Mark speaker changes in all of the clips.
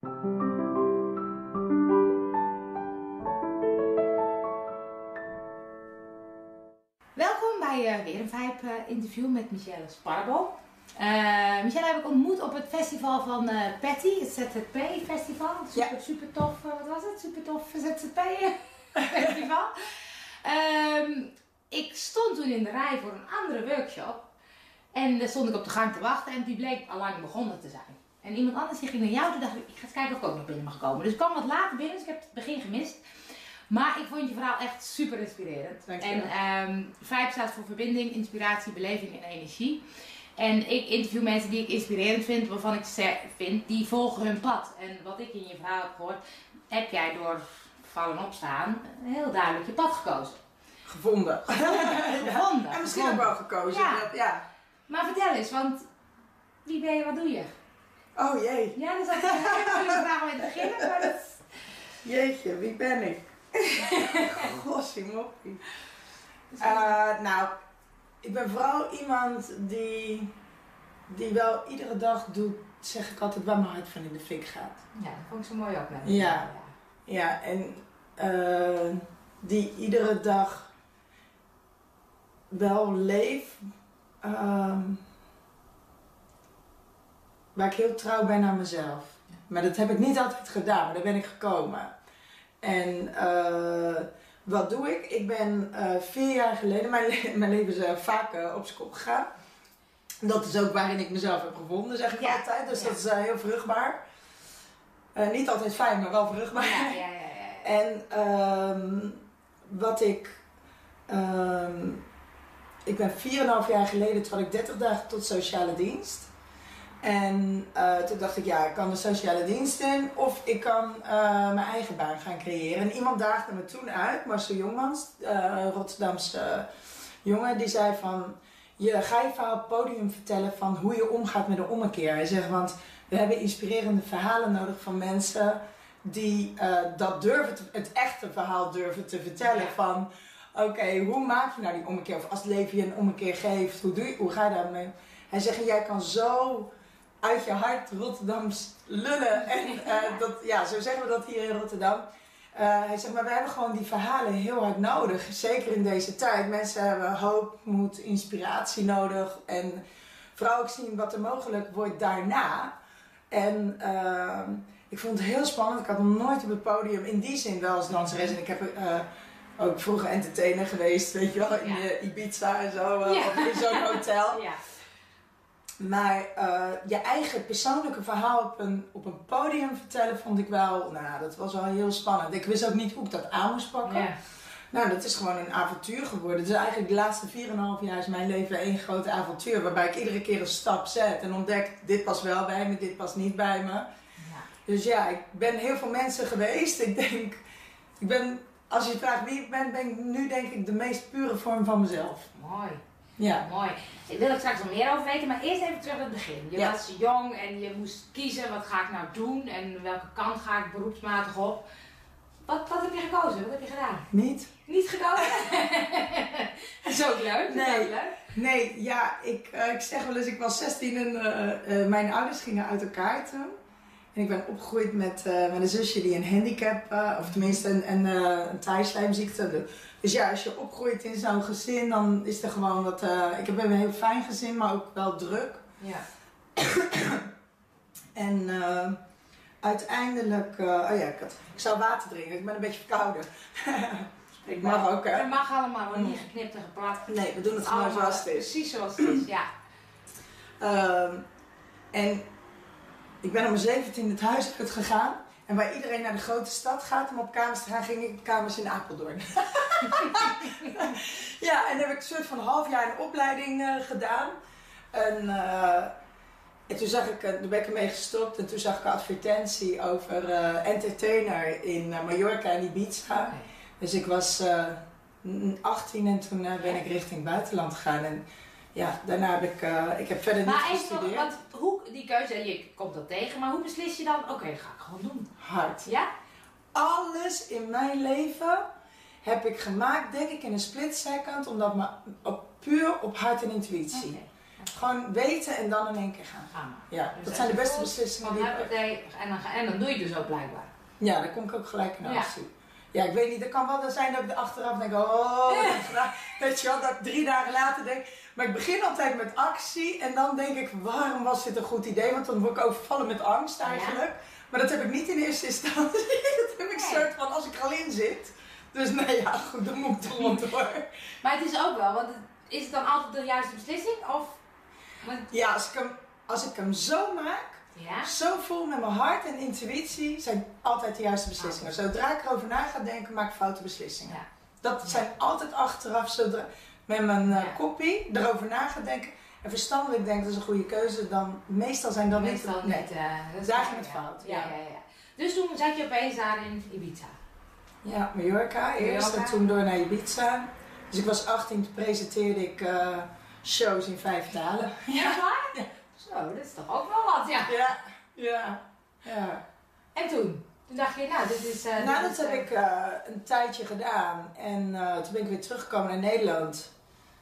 Speaker 1: Welkom bij uh, weer een Vibe uh, interview met Michelle Sparbo. Uh, Michelle heb ik ontmoet op het festival van Patty, het ZZP festival. Super, ja. super tof, wat was het? Super tof ZZP festival. um, ik stond toen in de rij voor een andere workshop. En daar stond ik op de gang te wachten en die bleek al lang begonnen te zijn. En iemand anders die ging naar jou, toen dacht ik, ik ga eens kijken of ik ook nog binnen mag komen. Dus ik kwam wat later binnen, dus ik heb het begin gemist. Maar ik vond je verhaal echt super inspirerend. En um, Vibe staat voor verbinding, inspiratie, beleving en energie. En ik interview mensen die ik inspirerend vind, waarvan ik vind, die volgen hun pad. En wat ik in je verhaal heb gehoord, heb jij door vallen opstaan heel duidelijk je pad gekozen.
Speaker 2: Gevonden.
Speaker 1: Gevonden.
Speaker 2: En misschien ook wel gekozen.
Speaker 1: Ja.
Speaker 2: Dat, ja.
Speaker 1: Maar vertel eens, want wie ben je, wat doe je?
Speaker 2: Oh jee.
Speaker 1: Ja, dat is een hele vraag om te beginnen, maar dat...
Speaker 2: Jeetje, wie ben ik? Gossie moppie. Uh, nou, ik ben vooral iemand die, die wel iedere dag doet, zeg ik altijd, waar mijn hart van in de fik gaat.
Speaker 1: Ja, dat vond ik zo mooi ook.
Speaker 2: Ja. ja, ja, en uh, die iedere dag wel leef. Um, waar ik heel trouw ben aan mezelf. Maar dat heb ik niet altijd gedaan, maar daar ben ik gekomen. En uh, wat doe ik? Ik ben uh, vier jaar geleden, mijn, le mijn leven is uh, vaak op zijn kop gegaan. Dat is ook waarin ik mezelf heb gevonden, zeg ik ja. altijd. Dus ja. dat is heel vruchtbaar. niet altijd fijn, maar wel vruchtbaar.
Speaker 1: Ja, ja, ja,
Speaker 2: en um, wat ik. Um, ik ben 4,5 jaar geleden, toen had ik 30 dagen tot sociale dienst. En uh, toen dacht ik, ja, ik kan de sociale dienst in of ik kan uh, mijn eigen baan gaan creëren. En iemand daagde me toen uit, Marcel Jongmans, uh, Rotterdamse jongen, die zei van, je ga je verhaal op het podium vertellen van hoe je omgaat met de ommekeer. Hij zegt, want we hebben inspirerende verhalen nodig van mensen die dat durven, te, het echte verhaal durven te vertellen. Ja. Van, oké, okay, hoe maak je nou die ommekeer? Of als het leven je een ommekeer geeft, hoe, doe je, hoe ga je daarmee? Hij zegt, jij kan zo uit je hart Rotterdams lullen. En uh, dat, ja, zo zeggen we dat hier in Rotterdam. Uh, hij zegt, maar we hebben gewoon die verhalen heel hard nodig. Zeker in deze tijd. Mensen hebben hoop, moed, inspiratie nodig. En vooral ook zien wat er mogelijk wordt daarna. En uh, ik vond het heel spannend. Ik had nog nooit op het podium in die zin wel als danseres. En ik heb ook vroeger entertainer geweest, weet je wel, in ja. Ibiza en zo. Ja. Of in zo'n hotel.
Speaker 1: Ja.
Speaker 2: Maar uh, je eigen persoonlijke verhaal op een, op een podium vertellen vond ik wel, nou dat was wel heel spannend. Ik wist ook niet hoe ik dat aan moest pakken.
Speaker 1: Ja.
Speaker 2: Nou, dat is gewoon een avontuur geworden. Dus eigenlijk de laatste 4,5 jaar is mijn leven één groot avontuur. Waarbij ik iedere keer een stap zet en ontdek, dit past wel bij me, dit past niet bij me.
Speaker 1: Ja.
Speaker 2: Dus ja, ik ben heel veel mensen geweest. Ik denk, ik ben, als je vraagt wie ik ben, ben ik nu denk ik de meest pure vorm van mezelf.
Speaker 1: Mooi.
Speaker 2: Ja.
Speaker 1: Mooi. Ik wil er straks nog meer over weten, maar eerst even terug naar het begin. Je
Speaker 2: Ja.
Speaker 1: was jong en je moest kiezen, wat ga ik nou doen en welke kant ga ik beroepsmatig op. Wat, wat heb je gekozen? Wat heb je gedaan?
Speaker 2: Niet?
Speaker 1: Niet gekozen? Dat is ook leuk.
Speaker 2: Nee.
Speaker 1: ook leuk.
Speaker 2: Nee, ja, ik, eh, ik zeg wel eens, ik was 16 en eh, eh, mijn ouders gingen uit elkaar toen. En ik ben opgegroeid met, met een zusje die een handicap, of tenminste een, een, een Dus ja, als je opgroeit in zo'n gezin, dan is er gewoon wat. eh, ik heb een heel fijn gezin, maar ook wel druk.
Speaker 1: Ja.
Speaker 2: En eh, uiteindelijk, eh, oh ja, ik, had, ik zou water drinken, ik ben een beetje verkouden. ik mag ook, hè?
Speaker 1: Dat mag allemaal, wordt niet geknipt en geplakt.
Speaker 2: Nee, we doen het gewoon
Speaker 1: Allemaal
Speaker 2: zoals het is.
Speaker 1: Precies zoals het is, ja.
Speaker 2: Ehm, en ik ben om mijn 17 het huis uit gegaan. En waar iedereen naar de grote stad gaat om op kamers te gaan, ging ik op kamers in Apeldoorn. ja, en heb ik een soort van half jaar een opleiding eh, gedaan. En, eh, en toen zag ik, eh, toen ben ik ermee gestopt en toen zag ik een advertentie over eh, entertainer in eh, Mallorca en Ibiza. Dus ik was eh, n- 18 en toen eh, ben ik richting buitenland gegaan. En ja, daarna heb ik, eh, ik heb verder
Speaker 1: Maar
Speaker 2: niet gestudeerd.
Speaker 1: want hoe, die keuze, je komt dat tegen, maar hoe beslis je dan, oké, dat ga ik gewoon doen.
Speaker 2: Hard.
Speaker 1: Ja?
Speaker 2: Alles in mijn leven heb ik gemaakt, denk ik, in een split second, omdat me op, puur op hart en intuïtie. Gewoon weten en dan in één keer gaan.
Speaker 1: Ga maar.
Speaker 2: Ja,
Speaker 1: Dus
Speaker 2: dat zijn de beste beslissingen die ik
Speaker 1: en, dan, en dan doe je dus ook blijkbaar.
Speaker 2: Ja, dan kom ik ook gelijk in
Speaker 1: Ja.
Speaker 2: actie. Ja, ik weet niet, het kan wel zijn dat ik er achteraf denk, oh? Weet je wel, dat ik drie dagen later denk. Maar ik begin altijd met actie en dan denk ik, waarom was dit een goed idee? Want dan word ik overvallen met angst eigenlijk. Maar dat heb ik niet in eerste instantie. dat heb ik soort van als ik er al in zit. Dus nee, ja, goed, dan moet ik er door.
Speaker 1: Maar het is ook wel, want is het dan altijd de juiste beslissing? Of, want,
Speaker 2: Ja, als ik hem, als ik hem zo maak,
Speaker 1: ja?
Speaker 2: zo vol met mijn hart en intuïtie, zijn altijd de juiste beslissingen. Zodra ik erover na ga denken, maak ik foute beslissingen.
Speaker 1: Ja.
Speaker 2: Dat zijn altijd achteraf, zodra met mijn eh
Speaker 1: Ja.
Speaker 2: kopie erover na ga denken en verstandelijk denk dat is een goede keuze, dan meestal zijn dat
Speaker 1: Meestal
Speaker 2: niet.
Speaker 1: niet.
Speaker 2: Nee.
Speaker 1: eh, dat
Speaker 2: Daar ging het fout,
Speaker 1: Ja,
Speaker 2: ja.
Speaker 1: ja, ja. Dus toen zat je opeens daar in Ibiza.
Speaker 2: Ja, Mallorca eerst
Speaker 1: Mallorca.
Speaker 2: en toen door naar Ibiza. Dus ik was 18, toen presenteerde ik eh, shows in vijf talen.
Speaker 1: Ja, waar?
Speaker 2: Ja.
Speaker 1: Zo, dat is toch ook wel wat, ja.
Speaker 2: Ja, ja, ja.
Speaker 1: En toen? Toen dacht je, nou, dit is... eh,
Speaker 2: Nou,
Speaker 1: dit
Speaker 2: dat
Speaker 1: is,
Speaker 2: heb
Speaker 1: eh,
Speaker 2: ik eh, een tijdje gedaan. En eh, toen ben ik weer teruggekomen naar Nederland.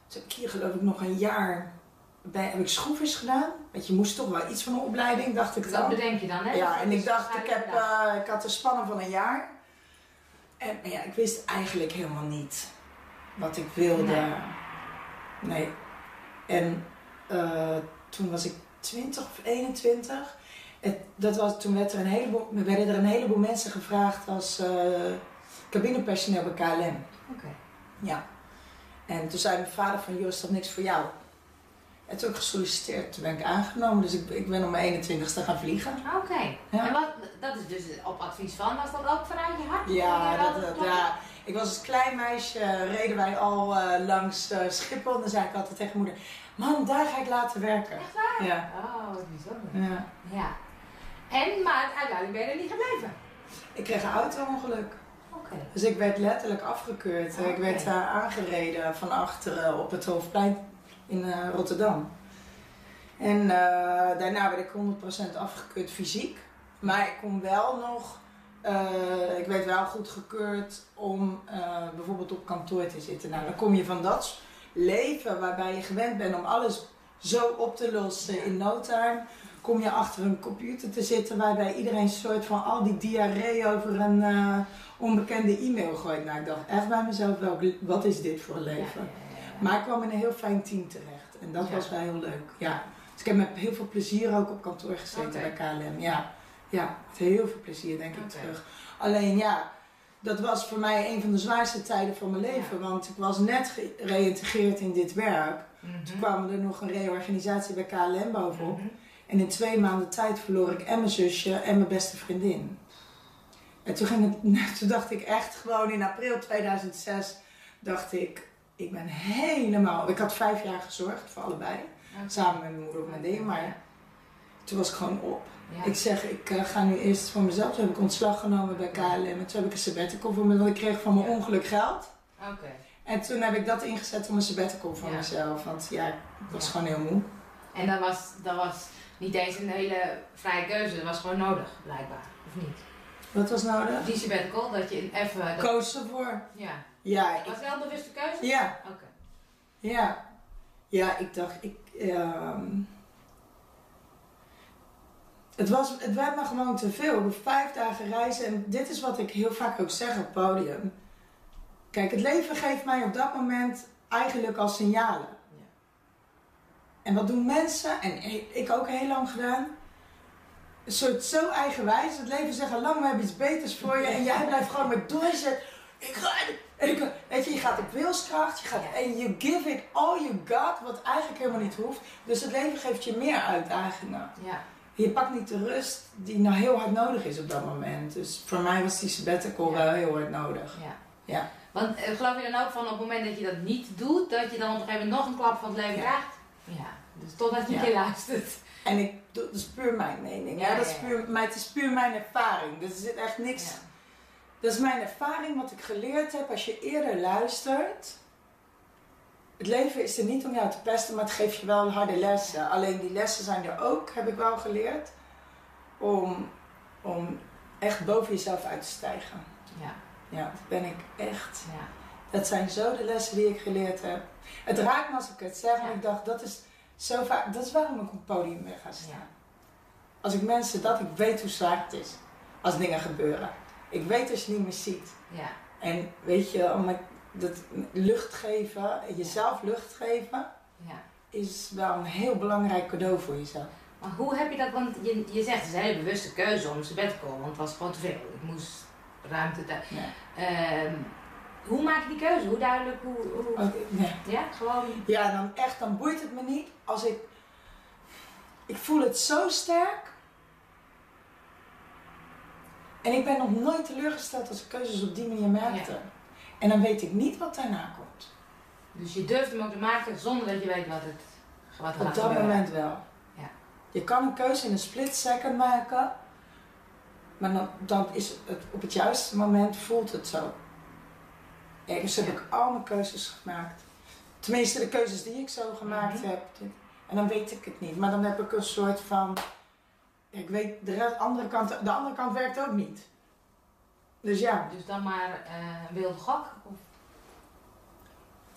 Speaker 2: Toen heb ik hier geloof ik nog een jaar bij, heb ik schroefjes gedaan. Want je moest toch wel iets van een opleiding, dacht ik
Speaker 1: Dat
Speaker 2: dan.
Speaker 1: bedenk je dan, hè?
Speaker 2: Ja,
Speaker 1: Dat
Speaker 2: en ik dacht, ik, heb, eh, ik had de spannen van een jaar. En maar ja, ik wist eigenlijk helemaal niet wat ik wilde.
Speaker 1: Nee.
Speaker 2: Nee. En eh, toen was ik 20 of 21. Het, dat was, toen werd er een heleboel, werden er een heleboel mensen gevraagd als eh, cabinepersoneel bij KLM.
Speaker 1: Oké.
Speaker 2: Ja. En toen zei mijn vader van, joh, is dat niks voor jou? En toen heb ik gesolliciteerd, toen ben ik aangenomen. Dus ik, ik ben om mijn 21ste gaan vliegen.
Speaker 1: Oké.
Speaker 2: Ja.
Speaker 1: En wat, dat is dus op advies van, was dat ook vanuit je hart?
Speaker 2: Ja, dat, dat- ja. Ik was als klein meisje, reden wij al eh, langs eh, Schiphol. En dan zei ik altijd tegen moeder, mam, daar ga ik laten werken.
Speaker 1: Echt waar?
Speaker 2: Ja.
Speaker 1: Oh, wat bijzonder.
Speaker 2: ja.
Speaker 1: Ja. En, maar uiteindelijk ben je er niet gebleven.
Speaker 2: Ik kreeg een auto-ongeluk. Dus ik werd letterlijk afgekeurd.
Speaker 1: Oké.
Speaker 2: Ik werd aangereden van achteren op het Hoofdplein in eh, Rotterdam. En eh, daarna werd ik 100% afgekeurd fysiek. Maar ik kon wel nog, eh, ik werd wel goed gekeurd om bijvoorbeeld op kantoor te zitten. Nou, dan kom je van dat leven waarbij je gewend bent om alles zo op te lossen in no time. Kom je achter een computer te zitten waarbij iedereen soort van al die diarree over een onbekende e-mail gooit. Nou, ik dacht echt bij mezelf, welk, wat is dit voor een leven? Maar ik kwam in een heel fijn team terecht. En dat was wel heel leuk. Ja. Dus ik heb met heel veel plezier ook op kantoor gezeten bij KLM. Ja. ja, met heel veel plezier denk ik terug. Alleen ja, dat was voor mij een van de zwaarste tijden van mijn leven. Want ik was net gereïntegreerd in dit werk.
Speaker 1: Mhm.
Speaker 2: Toen kwam er nog een reorganisatie bij KLM bovenop.
Speaker 1: Mhm.
Speaker 2: En in twee maanden tijd verloor ik en mijn zusje en mijn beste vriendin. En toen, ging het, toen dacht ik echt gewoon in april 2006, dacht ik, ik ben helemaal... Ik had vijf jaar gezorgd voor allebei, samen met mijn moeder op mijn ding, maar toen was ik gewoon op.
Speaker 1: Ja.
Speaker 2: Ik zeg, ik eh, ga nu eerst voor mezelf. Toen heb ik ontslag genomen bij KLM en toen heb ik een sabbatical voor me, want ik kreeg van mijn
Speaker 1: Ja.
Speaker 2: ongeluk geld.
Speaker 1: Oké.
Speaker 2: En toen heb ik dat ingezet om een sabbatical voor
Speaker 1: Ja.
Speaker 2: mezelf, want ja, ik was gewoon heel moe.
Speaker 1: En dat was, dat was niet eens een hele vrije keuze, dat was gewoon nodig, blijkbaar. Of niet?
Speaker 2: Wat was nodig?
Speaker 1: Die sabbatical, dat je even... dat-
Speaker 2: Koos ervoor.
Speaker 1: ja.
Speaker 2: Ja, ik,
Speaker 1: Was wel een bewuste keuze?
Speaker 2: ja,
Speaker 1: Oké.
Speaker 2: Ja, ja, ik dacht, ik. ehm, het, was, het werd me gewoon te veel. Vijf dagen reizen en dit is wat ik heel vaak ook zeg op het podium. Kijk, het leven geeft mij op dat moment eigenlijk al signalen.
Speaker 1: Ja.
Speaker 2: En wat doen mensen, en ik ook heel lang gedaan, een soort zo eigenwijs. Het leven zegt al lang, we hebben iets beters voor je. En jij blijft gewoon met doorzetten. Ik ga, en ik, weet je, je gaat op wilskracht. Je gaat. En you give it all you got, wat eigenlijk helemaal niet hoeft. Dus het leven geeft je meer uitdagingen.
Speaker 1: Ja.
Speaker 2: Je pakt niet de rust die nou heel hard nodig is op dat moment. Dus voor mij was die sabbatical
Speaker 1: Ja.
Speaker 2: wel heel hard nodig.
Speaker 1: ja.
Speaker 2: Ja.
Speaker 1: Want eh, geloof je dan ook van op het moment dat je dat niet doet, dat je dan op een gegeven moment nog een klap van het leven krijgt? Ja. Dus totdat je
Speaker 2: Ja.
Speaker 1: een keer luistert.
Speaker 2: En ik, dat is puur mijn mening.
Speaker 1: Ja,
Speaker 2: Ja, dat is puur, maar het is puur mijn ervaring. Dus er zit echt niks... Dat is mijn ervaring, wat ik geleerd heb. Als je eerder luistert. Het leven is er niet om jou te pesten, maar het geeft je wel harde lessen. Alleen die lessen zijn er ook, heb ik wel geleerd. Om, om echt boven jezelf uit te stijgen.
Speaker 1: Ja.
Speaker 2: Ja, dat ben ik echt.
Speaker 1: Ja.
Speaker 2: Dat zijn zo de lessen die ik geleerd heb. Het raakt me als ik het zeg,
Speaker 1: Ja.
Speaker 2: ik dacht, dat is zo vaak, dat is waarom ik op het podium weer ga staan. Als ik mensen dat, ik weet hoe zwaar het is als dingen gebeuren. Ik weet als je niet meer ziet.
Speaker 1: Ja.
Speaker 2: En weet je, om dat lucht geven, jezelf lucht geven,
Speaker 1: ja.
Speaker 2: is wel een heel belangrijk cadeau voor jezelf.
Speaker 1: Maar hoe heb je dat, want je, je zegt het is een hele bewuste keuze om ze bed te komen, want het was gewoon te veel. Ik moest ruimte.
Speaker 2: Ja.
Speaker 1: Ehm, hoe maak je die keuze? Hoe duidelijk? Hoe, hoe... Ja, gewoon.
Speaker 2: Ja, dan echt, dan boeit het me niet als ik. Ik voel het zo sterk. En ik ben nog nooit teleurgesteld als ik keuzes op die manier maakte. En dan weet ik niet wat daarna komt.
Speaker 1: Dus je durft hem ook te maken zonder dat je weet wat het wat
Speaker 2: Op dat moment wel.
Speaker 1: Ja.
Speaker 2: Je kan een keuze in een split second maken. Maar dan, dan is het op het juiste moment voelt het zo. Ergens heb ik al mijn keuzes gemaakt. Tenminste, de keuzes die ik zo gemaakt mhm. heb. En dan weet ik het niet. Maar dan heb ik een soort van. Ik weet, de andere kant, de andere kant werkt ook niet. Dus ja.
Speaker 1: Dus dan maar uh, wilde gok? Of?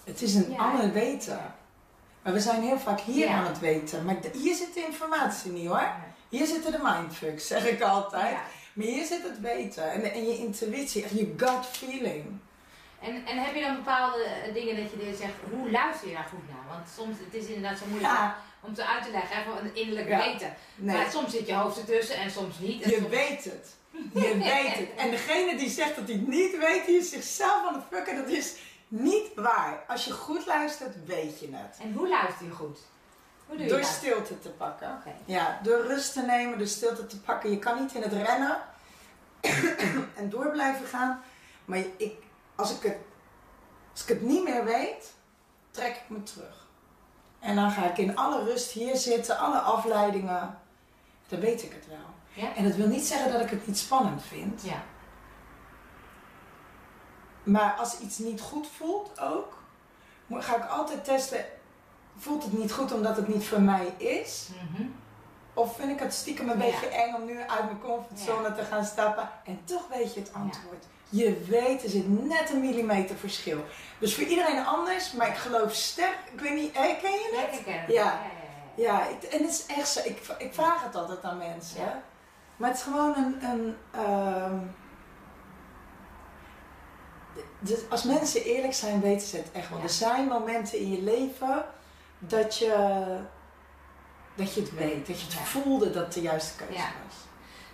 Speaker 2: Het is een ander weten. Maar we zijn heel vaak hier aan het weten. Maar hier zit de informatie niet hoor. Hier zitten de mindfucks, zeg ik altijd. Maar hier zit het weten. En, en je intuïtie, je gut feeling.
Speaker 1: En, en heb je dan bepaalde dingen dat je zegt, hoe luister je daar goed naar? Want soms, het is inderdaad zo moeilijk om te uit te leggen, even een innerlijk weten. Maar soms zit je hoofd ertussen en soms niet.
Speaker 2: je weet het. Je weet het. En degene die zegt dat hij het niet weet, die is zichzelf aan het fucken, dat is niet waar. Als je goed luistert, weet je het.
Speaker 1: En hoe luister je goed? Hoe doe
Speaker 2: je door stilte te pakken. Ja, door rust te nemen, door stilte te pakken. Je kan niet in het rennen en door blijven gaan. Maar ik, als, ik het, als ik het niet meer weet, trek ik me terug. En dan ga ik in alle rust hier zitten, alle afleidingen. Dan weet ik het wel.
Speaker 1: Ja?
Speaker 2: En dat wil niet zeggen dat ik het niet spannend vind.
Speaker 1: Ja.
Speaker 2: Maar als iets niet goed voelt ook, ga ik altijd testen. Voelt het niet goed omdat het niet voor mij is?
Speaker 1: Mhm.
Speaker 2: Of vind ik het stiekem een beetje eng om nu uit mijn comfortzone te gaan stappen? En toch weet je het antwoord. Je weet, er zit net een millimeter verschil. Dus voor iedereen anders, maar ik geloof sterk. Ik weet niet, ken je
Speaker 1: het? Ja,
Speaker 2: ja. ja, ja, en het is echt zo. Ik, ik vraag het altijd aan mensen. Maar het is gewoon een. een dus als mensen eerlijk zijn, weten ze het echt wel. Er zijn momenten in je leven dat je, dat je het weet, dat je het voelde dat het de juiste keuze was.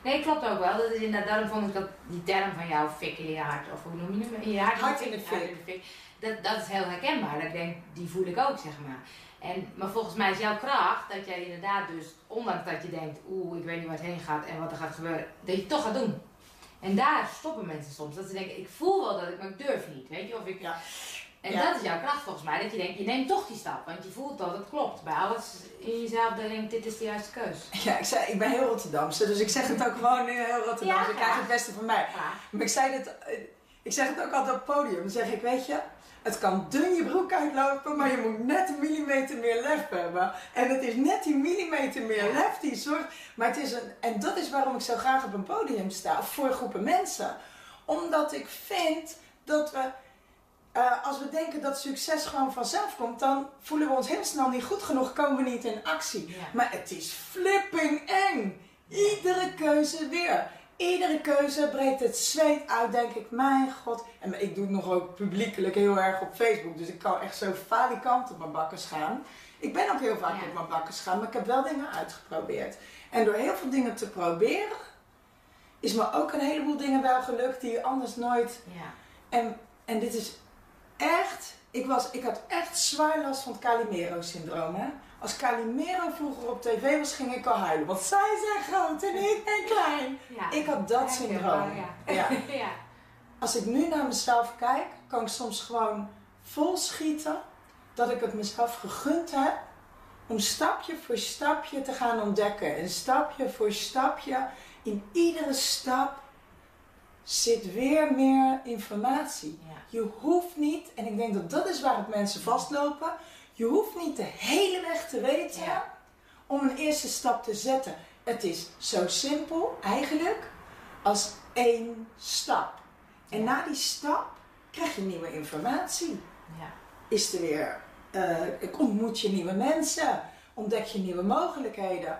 Speaker 1: Nee, klopt ook wel. Dat is inderdaad, daarom vond ik dat die term van jou, fik in je hart, of hoe noem je het? In je hart,
Speaker 2: hart in de fik.
Speaker 1: Dat, dat is heel herkenbaar. Dat ik denk, die voel ik ook, zeg maar. En, maar volgens mij is jouw kracht dat jij inderdaad dus, ondanks dat je denkt, oeh, ik weet niet waar het heen gaat en wat er gaat gebeuren, dat je het toch gaat doen. En daar stoppen mensen soms. Dat ze denken, ik voel wel dat ik, maar ik durf niet. Weet je, of ik...
Speaker 2: Ja.
Speaker 1: En dat is jouw kracht volgens mij. Dat je denkt, je neemt toch die stap. Want je voelt dat het klopt. Bij alles in jezelf denk dit is de juiste keus.
Speaker 2: Ja, ik, zei, ik ben heel Rotterdamse. Dus ik zeg het ook gewoon heel Rotterdamse. Ja, ik krijg het beste van mij. Maar ik, zei het, ik zeg het ook altijd op het podium. Dan zeg ik, weet je... Het kan dun je broek uitlopen, maar je moet net een millimeter meer lef hebben. En het is net die millimeter meer lef die zorgt. Maar het is een, en dat is waarom ik zo graag op een podium sta, voor groepen mensen. Omdat ik vind dat we, uh, als we denken dat succes gewoon vanzelf komt, dan voelen we ons heel snel niet goed genoeg, komen we niet in actie. Maar het is flipping eng. Iedere keuze weer. Iedere keuze breekt het zweet uit, denk ik, mijn god. En ik doe het nog ook publiekelijk heel erg op Facebook, dus ik kan echt zo falikant op mijn bakkers gaan. Ik ben ook heel vaak op mijn bakkers gaan, maar ik heb wel dingen uitgeprobeerd. En door heel veel dingen te proberen, is me ook een heleboel dingen wel gelukt die anders nooit.
Speaker 1: Ja.
Speaker 2: En, en dit is echt, ik, was, ik had echt zwaar last van het Calimero-syndroom. Als Calimero vroeger op tv was, ging ik al huilen. Want zij zijn groot en ik ben klein. ik had dat syndroom.
Speaker 1: Ja. ja.
Speaker 2: Als ik nu naar mezelf kijk, kan ik soms gewoon vol schieten dat ik het mezelf gegund heb om stapje voor stapje te gaan ontdekken. En stapje voor stapje, in iedere stap zit weer meer informatie. Je hoeft niet, en ik denk dat dat is waar het mensen vastlopen, je hoeft niet de hele weg te weten om een eerste stap te zetten. Het is zo simpel eigenlijk als één stap. En na die stap krijg je nieuwe informatie.
Speaker 1: Ja.
Speaker 2: Is er weer, uh, ontmoet je nieuwe mensen. ontdek je nieuwe mogelijkheden.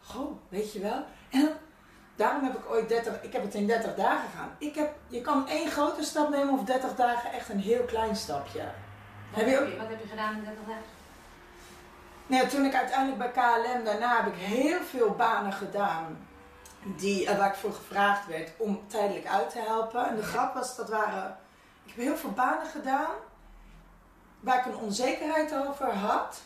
Speaker 2: Goh, weet je wel. En daarom heb ik ooit 30, ik heb het in 30 dagen gedaan. Ik heb, je kan één grote stap nemen of 30 dagen echt een heel klein stapje.
Speaker 1: Wat heb je, wat heb je gedaan in 30 dagen?
Speaker 2: Nou, toen ik uiteindelijk bij KLM, daarna heb ik heel veel banen gedaan die, eh, waar ik voor gevraagd werd om tijdelijk uit te helpen. En de grap was, dat waren, ik heb heel veel banen gedaan waar ik een onzekerheid over had.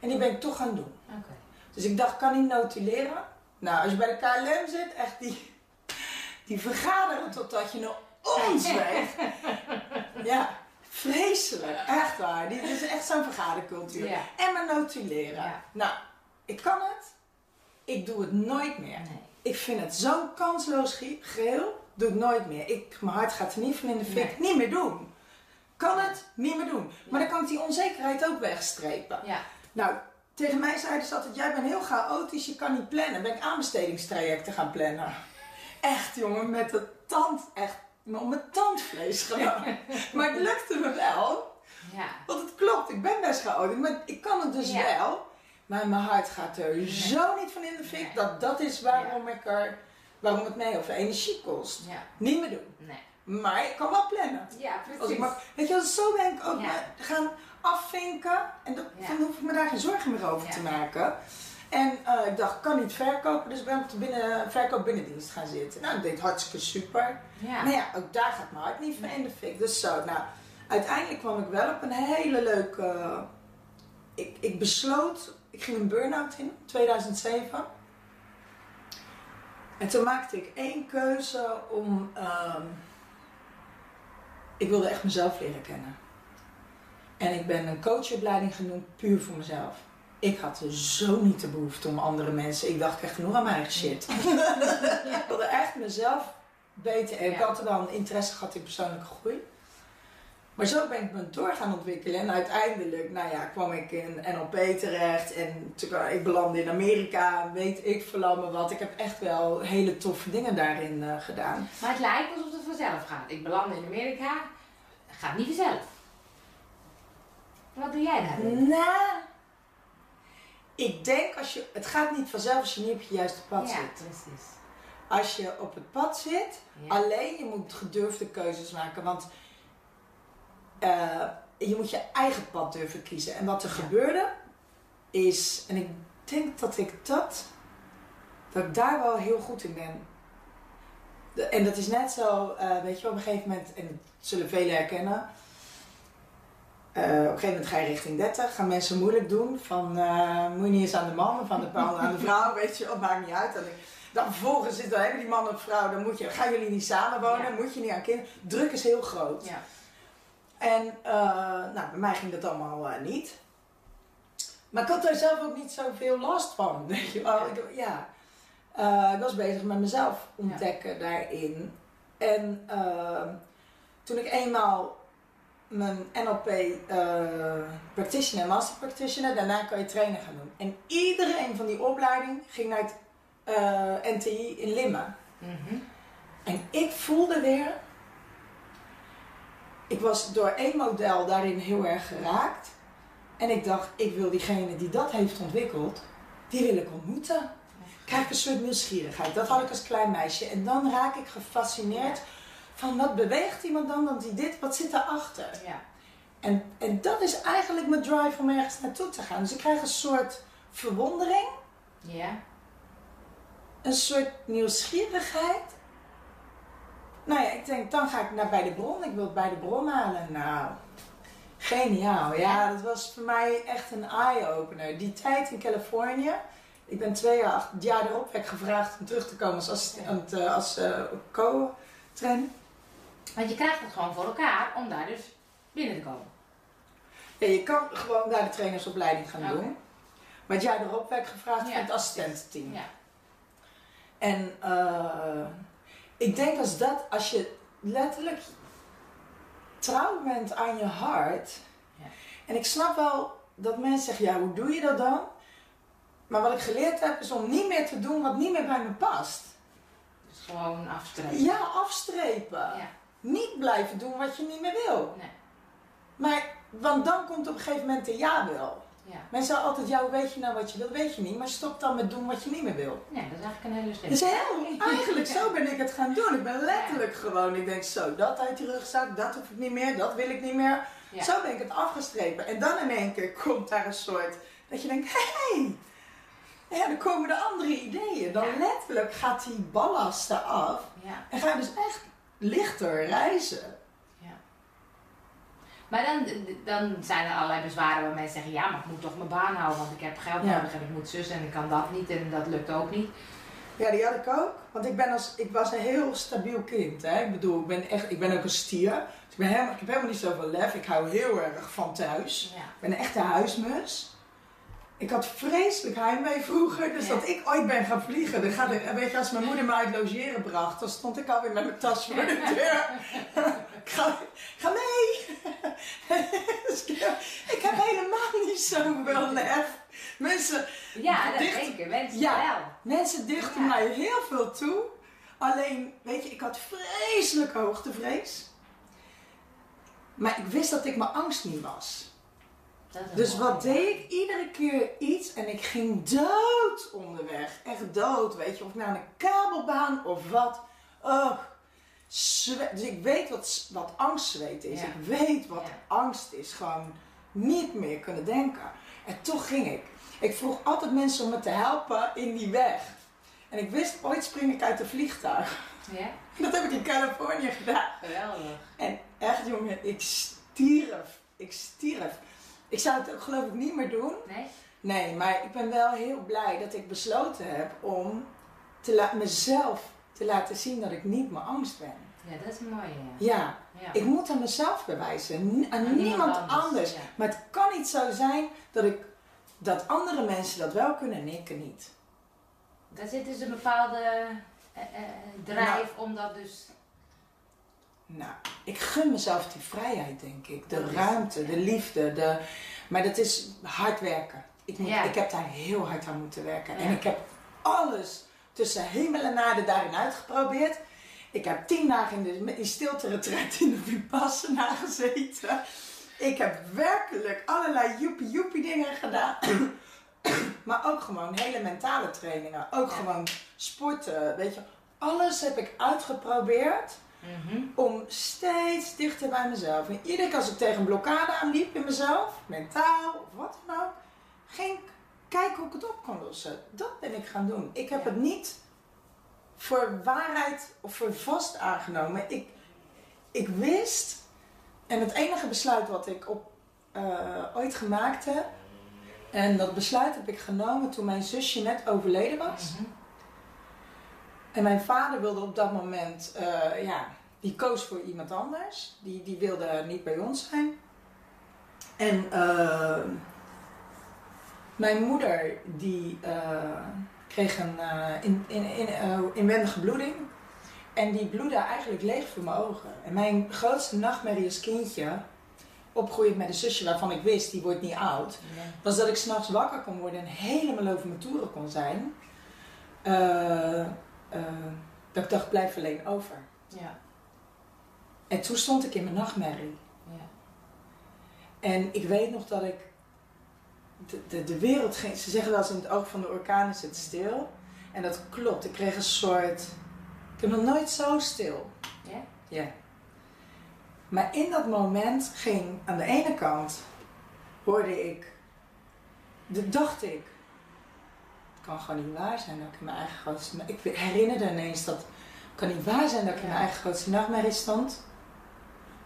Speaker 2: En die ben ik toch gaan doen.
Speaker 1: Oké.
Speaker 2: Dus ik dacht, kan niet notuleren. Nou, als je bij de KLM zit, echt die, die vergaderen totdat je een ons. Ja, vreselijk. Echt waar. Dit is echt zo'n vergadercultuur.
Speaker 1: Ja.
Speaker 2: En maar notuleren.
Speaker 1: Ja.
Speaker 2: Nou, ik kan het. Ik doe het nooit meer.
Speaker 1: Nee.
Speaker 2: Ik vind het zo'n kansloos geheel. Doe ik nooit meer. Ik, mijn hart gaat er niet van in de fik. Niet meer doen. Kan het? Niet meer doen. Maar dan kan ik die onzekerheid ook wegstrepen.
Speaker 1: Ja.
Speaker 2: Nou, tegen mij zeiden ze altijd, jij bent heel chaotisch, je kan niet plannen. Ben ik aanbestedingstrajecten gaan plannen. Echt jongen, met de tand, echt, om mijn tandvlees gewoon. maar het lukte me wel,
Speaker 1: Ja.
Speaker 2: want het klopt, ik ben best chaotisch, maar ik kan het dus
Speaker 1: Ja.
Speaker 2: wel. Maar mijn hart gaat er zo niet van in de fik,
Speaker 1: Nee.
Speaker 2: dat dat is waarom ik er, waarom het mij heel veel energie kost. Niet meer doen.
Speaker 1: Nee.
Speaker 2: Maar ik kan wel plannen.
Speaker 1: Ja,
Speaker 2: Als ik maar, weet je zo ben ik ook gaan afvinken. En dan,
Speaker 1: Ja.
Speaker 2: dan hoef ik me daar geen zorgen meer over
Speaker 1: Ja.
Speaker 2: te maken. En eh, ik dacht, ik kan niet verkopen, dus ik ben op de binnen, verkoop binnendienst gaan zitten. Nou, ik deed hartstikke super.
Speaker 1: Ja.
Speaker 2: Maar ja, ook daar gaat mijn hart niet van in de fik. Dus zo, nou, uiteindelijk kwam ik wel op een hele leuke... Ik, ik besloot, ik ging een burn-out in, 2007. En toen maakte ik één keuze om... ehm, ik wilde echt mezelf leren kennen. En ik ben een coachopleiding genoemd puur voor mezelf. Ik had zo niet de behoefte om andere mensen. Ik dacht, ik krijg genoeg aan mijn eigen shit. ik wilde echt mezelf beter. En ik had er wel een interesse gehad in persoonlijke groei. Maar zo ben ik me door gaan ontwikkelen. En uiteindelijk, nou ja, kwam ik in NLP terecht. En toen- ik belandde in Amerika. Weet ik verlamme wat. Ik heb echt wel hele toffe dingen daarin eh, gedaan.
Speaker 1: Maar het lijkt alsof het vanzelf gaat. Ik beland in Amerika, gaat niet vanzelf. Wat doe jij daarin?
Speaker 2: Nou, ik denk als je, het gaat niet vanzelf als je niet op je juiste pad
Speaker 1: ja,
Speaker 2: zit.
Speaker 1: precies.
Speaker 2: Als je op het pad zit,
Speaker 1: Ja.
Speaker 2: alleen je moet gedurfde keuzes maken, want eh, je moet je eigen pad durven kiezen. En wat er
Speaker 1: Ja.
Speaker 2: gebeurde is, en ik denk dat ik dat, dat ik daar wel heel goed in ben. De- en dat is net zo, eh, weet je, op een gegeven moment, en dat zullen velen herkennen. Eh, op een gegeven moment ga je richting 30, gaan mensen moeilijk doen. Van eh, moet je niet eens aan de man of aan de, paal aan de vrouw, weet je, dat maakt niet uit. Dan, dan vervolgens zit, dan hebben die man of vrouw, dan moet je, gaan jullie niet samenwonen,
Speaker 1: Ja.
Speaker 2: moet je niet aan kinderen. Druk is heel groot.
Speaker 1: Ja.
Speaker 2: En eh, nou, bij mij ging dat allemaal niet. Maar ik had daar zelf ook niet zoveel last van. Weet je wel. Ik, ja. Ik was bezig met mezelf ontdekken daarin. En toen ik eenmaal mijn NLP eh, practitioner en master practitioner, daarna kan je trainer gaan doen. En iedereen van die opleiding ging naar het eh, NTI in Limmen.
Speaker 1: Mhm.
Speaker 2: En ik voelde weer. Ik was door één model daarin heel erg geraakt. En ik dacht, ik wil diegene die dat heeft ontwikkeld, die wil ik ontmoeten. Krijg ik een soort nieuwsgierigheid. Dat had ik als klein meisje. En dan raak ik gefascineerd van wat beweegt iemand dan, dan die dit, wat zit daarachter?
Speaker 1: Ja.
Speaker 2: En, en dat is eigenlijk mijn drive om ergens naartoe te gaan. Dus ik krijg een soort verwondering,
Speaker 1: Ja.
Speaker 2: een soort nieuwsgierigheid. Nou ja, ik denk, dan ga ik naar bij de bron. Ik wil het bij de bron halen. Nou, geniaal. Ja, dat was voor mij echt een eye-opener. Die tijd in Californië. Ik ben twee jaar, acht jaar erop werd gevraagd om terug te komen als, assistent, eh, als eh, co-trainer.
Speaker 1: Want je krijgt het gewoon voor elkaar om daar dus binnen te komen.
Speaker 2: Ja, je kan gewoon daar de trainersopleiding gaan doen. Maar het jaar erop werd gevraagd
Speaker 1: Ja,
Speaker 2: voor het assistententeam.
Speaker 1: Ja.
Speaker 2: En eh, ik denk als dat, als je letterlijk trouw bent aan je hart.
Speaker 1: Ja.
Speaker 2: En ik snap wel dat mensen zeggen, ja, hoe doe je dat dan? Maar wat ik geleerd heb, is om niet meer te doen wat niet meer bij me past.
Speaker 1: Dus gewoon afstrepen.
Speaker 2: Ja, afstrepen.
Speaker 1: Ja.
Speaker 2: Niet blijven doen wat je niet meer wil.
Speaker 1: Nee.
Speaker 2: Maar, want dan komt op een gegeven moment de ja wel.
Speaker 1: Ja.
Speaker 2: Mensen zeggen altijd, ja, hoe weet je nou wat je wil? Weet je niet, maar stop dan met doen wat je niet meer wil.
Speaker 1: Nee, dat is eigenlijk een hele slim.
Speaker 2: Dus heel, eigenlijk zo ben ik het gaan doen. Ik ben letterlijk gewoon, ik denk zo, dat uit die rugzak, dat hoef ik niet meer, dat wil ik niet meer.
Speaker 1: Ja.
Speaker 2: Zo ben ik het afgestrepen. En dan in één keer komt daar een soort, dat je denkt, hé, hey, ja, dan komen de andere ideeën. Dan letterlijk gaat die ballast eraf en ga je dus echt lichter reizen.
Speaker 1: Maar dan, dan zijn er allerlei bezwaren waar mensen zeggen, ja, maar ik moet toch mijn baan houden, want ik heb geld
Speaker 2: Ja.
Speaker 1: nodig en ik moet zus en ik kan dat niet en dat lukt ook niet.
Speaker 2: Ja, die had ik ook. Want ik, ben als, ik was een heel stabiel kind. Hè? Ik bedoel, ik ben, echt, ik ben ook een stier. Dus ik, ben helemaal, ik heb helemaal niet zoveel lef. Ik hou heel erg van thuis.
Speaker 1: Ja.
Speaker 2: Ik ben een echte huismus. Ik had vreselijk heimwee vroeger. Dus
Speaker 1: Ja.
Speaker 2: dat ik ooit ben gaan vliegen. Dan gaat er, weet je, als mijn moeder me uit logeren bracht, dan stond ik alweer met mijn tas voor de deur. ik ga, ga mee! Dus ik, heb, helemaal niet zoveel lef. Mensen,
Speaker 1: Ja, dat
Speaker 2: Dicht-
Speaker 1: denken mensen
Speaker 2: Ja.
Speaker 1: wel.
Speaker 2: Mensen dichten
Speaker 1: Ja.
Speaker 2: mij heel veel toe. Alleen, weet je, ik had vreselijk hoogtevrees. Maar ik wist dat ik mijn angst niet was. Dus wat deed ik? Iedere keer iets en ik ging dood onderweg. Echt dood, weet je. Of naar een kabelbaan of wat. Oh, zwe- Dus ik weet wat, wat angstzweet is.
Speaker 1: Ja.
Speaker 2: Ik weet wat
Speaker 1: Ja.
Speaker 2: angst is. Gewoon niet meer kunnen denken. En toch ging ik. Ik vroeg altijd mensen om me te helpen in die weg. En ik wist, ooit spring ik uit een vliegtuig.
Speaker 1: Ja,
Speaker 2: Dat heb ik in Californië gedaan.
Speaker 1: geweldig.
Speaker 2: En echt jongen, ik stierf. Ik stierf. Ik zou het ook geloof ik niet meer doen.
Speaker 1: Nee?
Speaker 2: Nee, maar ik ben wel heel blij dat ik besloten heb om te mezelf te laten zien dat ik niet mijn angst ben.
Speaker 1: Ja, dat is mooi, ja.
Speaker 2: Ja,
Speaker 1: ja.
Speaker 2: ik moet aan mezelf bewijzen, aan
Speaker 1: Aan
Speaker 2: niemand, anders.
Speaker 1: anders, ja.
Speaker 2: Maar het kan niet zo zijn dat, ik, dat andere mensen dat wel kunnen en ik niet.
Speaker 1: Daar zit dus een bepaalde eh, eh, drijf om dat dus...
Speaker 2: Nou, ik gun mezelf die vrijheid, denk ik. De
Speaker 1: Dat is-
Speaker 2: ruimte, de liefde. De... Maar dat is hard werken. Ik, moet,
Speaker 1: Ja.
Speaker 2: ik heb daar heel hard aan moeten werken. En ik heb alles tussen hemel en aarde daarin uitgeprobeerd. Ik heb tien dagen in, de, in stilte retreat in de Vipassana gezeten. Ik heb werkelijk allerlei joepie joepie dingen gedaan. maar ook gewoon hele mentale trainingen. Ook gewoon sporten, weet je. Alles heb ik uitgeprobeerd
Speaker 1: Mhm.
Speaker 2: om steeds dichter bij mezelf. En iedere keer als ik tegen een blokkade aanliep in mezelf, mentaal of wat dan ook, ging ik kijken hoe ik het op kon lossen. Dat ben ik gaan doen. Ik heb
Speaker 1: Ja.
Speaker 2: het niet voor waarheid of voor vast aangenomen. Ik, ik wist, en het enige besluit wat ik op, eh, ooit gemaakt heb, en dat besluit heb ik genomen toen mijn zusje net overleden was.
Speaker 1: Mhm.
Speaker 2: En mijn vader wilde op dat moment, eh, ja, die koos voor iemand anders. Die, die wilde niet bij ons zijn. En eh, mijn moeder, die eh, kreeg een in, in, in, inwendige bloeding. En die bloedde eigenlijk leeg voor mijn ogen. En mijn grootste nachtmerrie als kindje, opgroeiend met een zusje waarvan ik wist, die wordt niet oud was dat ik s'nachts wakker kon worden en helemaal over mijn toeren kon zijn. Eh, dat ik dacht, blijf alleen over.
Speaker 1: Ja.
Speaker 2: En toen stond ik in mijn nachtmerrie.
Speaker 1: Ja.
Speaker 2: En ik weet nog dat ik. De, de, de wereld ging. Ze zeggen wel eens in het oog van de orkaan is het stil. En dat klopt. Ik kreeg een soort. Ik heb nog nooit zo stil.
Speaker 1: Ja?
Speaker 2: Ja. Maar in dat moment ging aan de ene kant. hoorde ik. de- dacht ik. Kan gewoon niet waar zijn dat ik in mijn eigen grootste. Ik herinnerde ineens dat. Kan niet waar zijn dat ik in mijn eigen grootste nachtmerrie stond.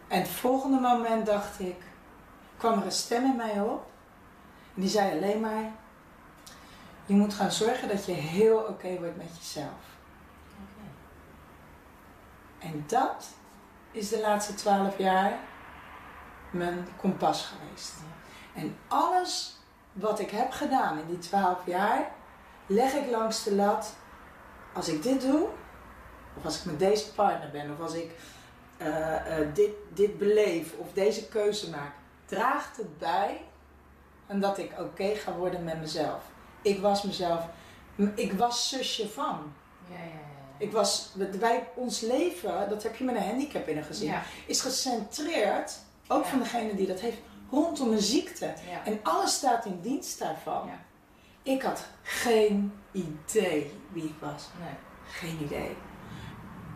Speaker 2: En het volgende moment dacht ik. kwam er een stem in mij op. En die zei alleen maar. Je moet gaan zorgen dat je heel oké wordt met jezelf. En dat is de laatste twaalf jaar mijn kompas geweest. En alles wat ik heb gedaan in die twaalf jaar, leg ik langs de lat. Als ik dit doe, of als ik met deze partner ben, of als ik eh, eh, dit, dit beleef, of deze keuze maak, draagt het bij aan dat ik oké ga worden met mezelf. Ik was mezelf, ik was zusje van.
Speaker 1: Ja, ja, ja.
Speaker 2: Ik was, wij, ons leven, dat heb je met een handicap in een gezin,
Speaker 1: Ja.
Speaker 2: is gecentreerd, ook
Speaker 1: Ja.
Speaker 2: van degene die dat heeft, rondom een ziekte.
Speaker 1: Ja.
Speaker 2: En alles staat in dienst daarvan. Ik had geen idee wie ik was.
Speaker 1: Nee.
Speaker 2: Geen idee.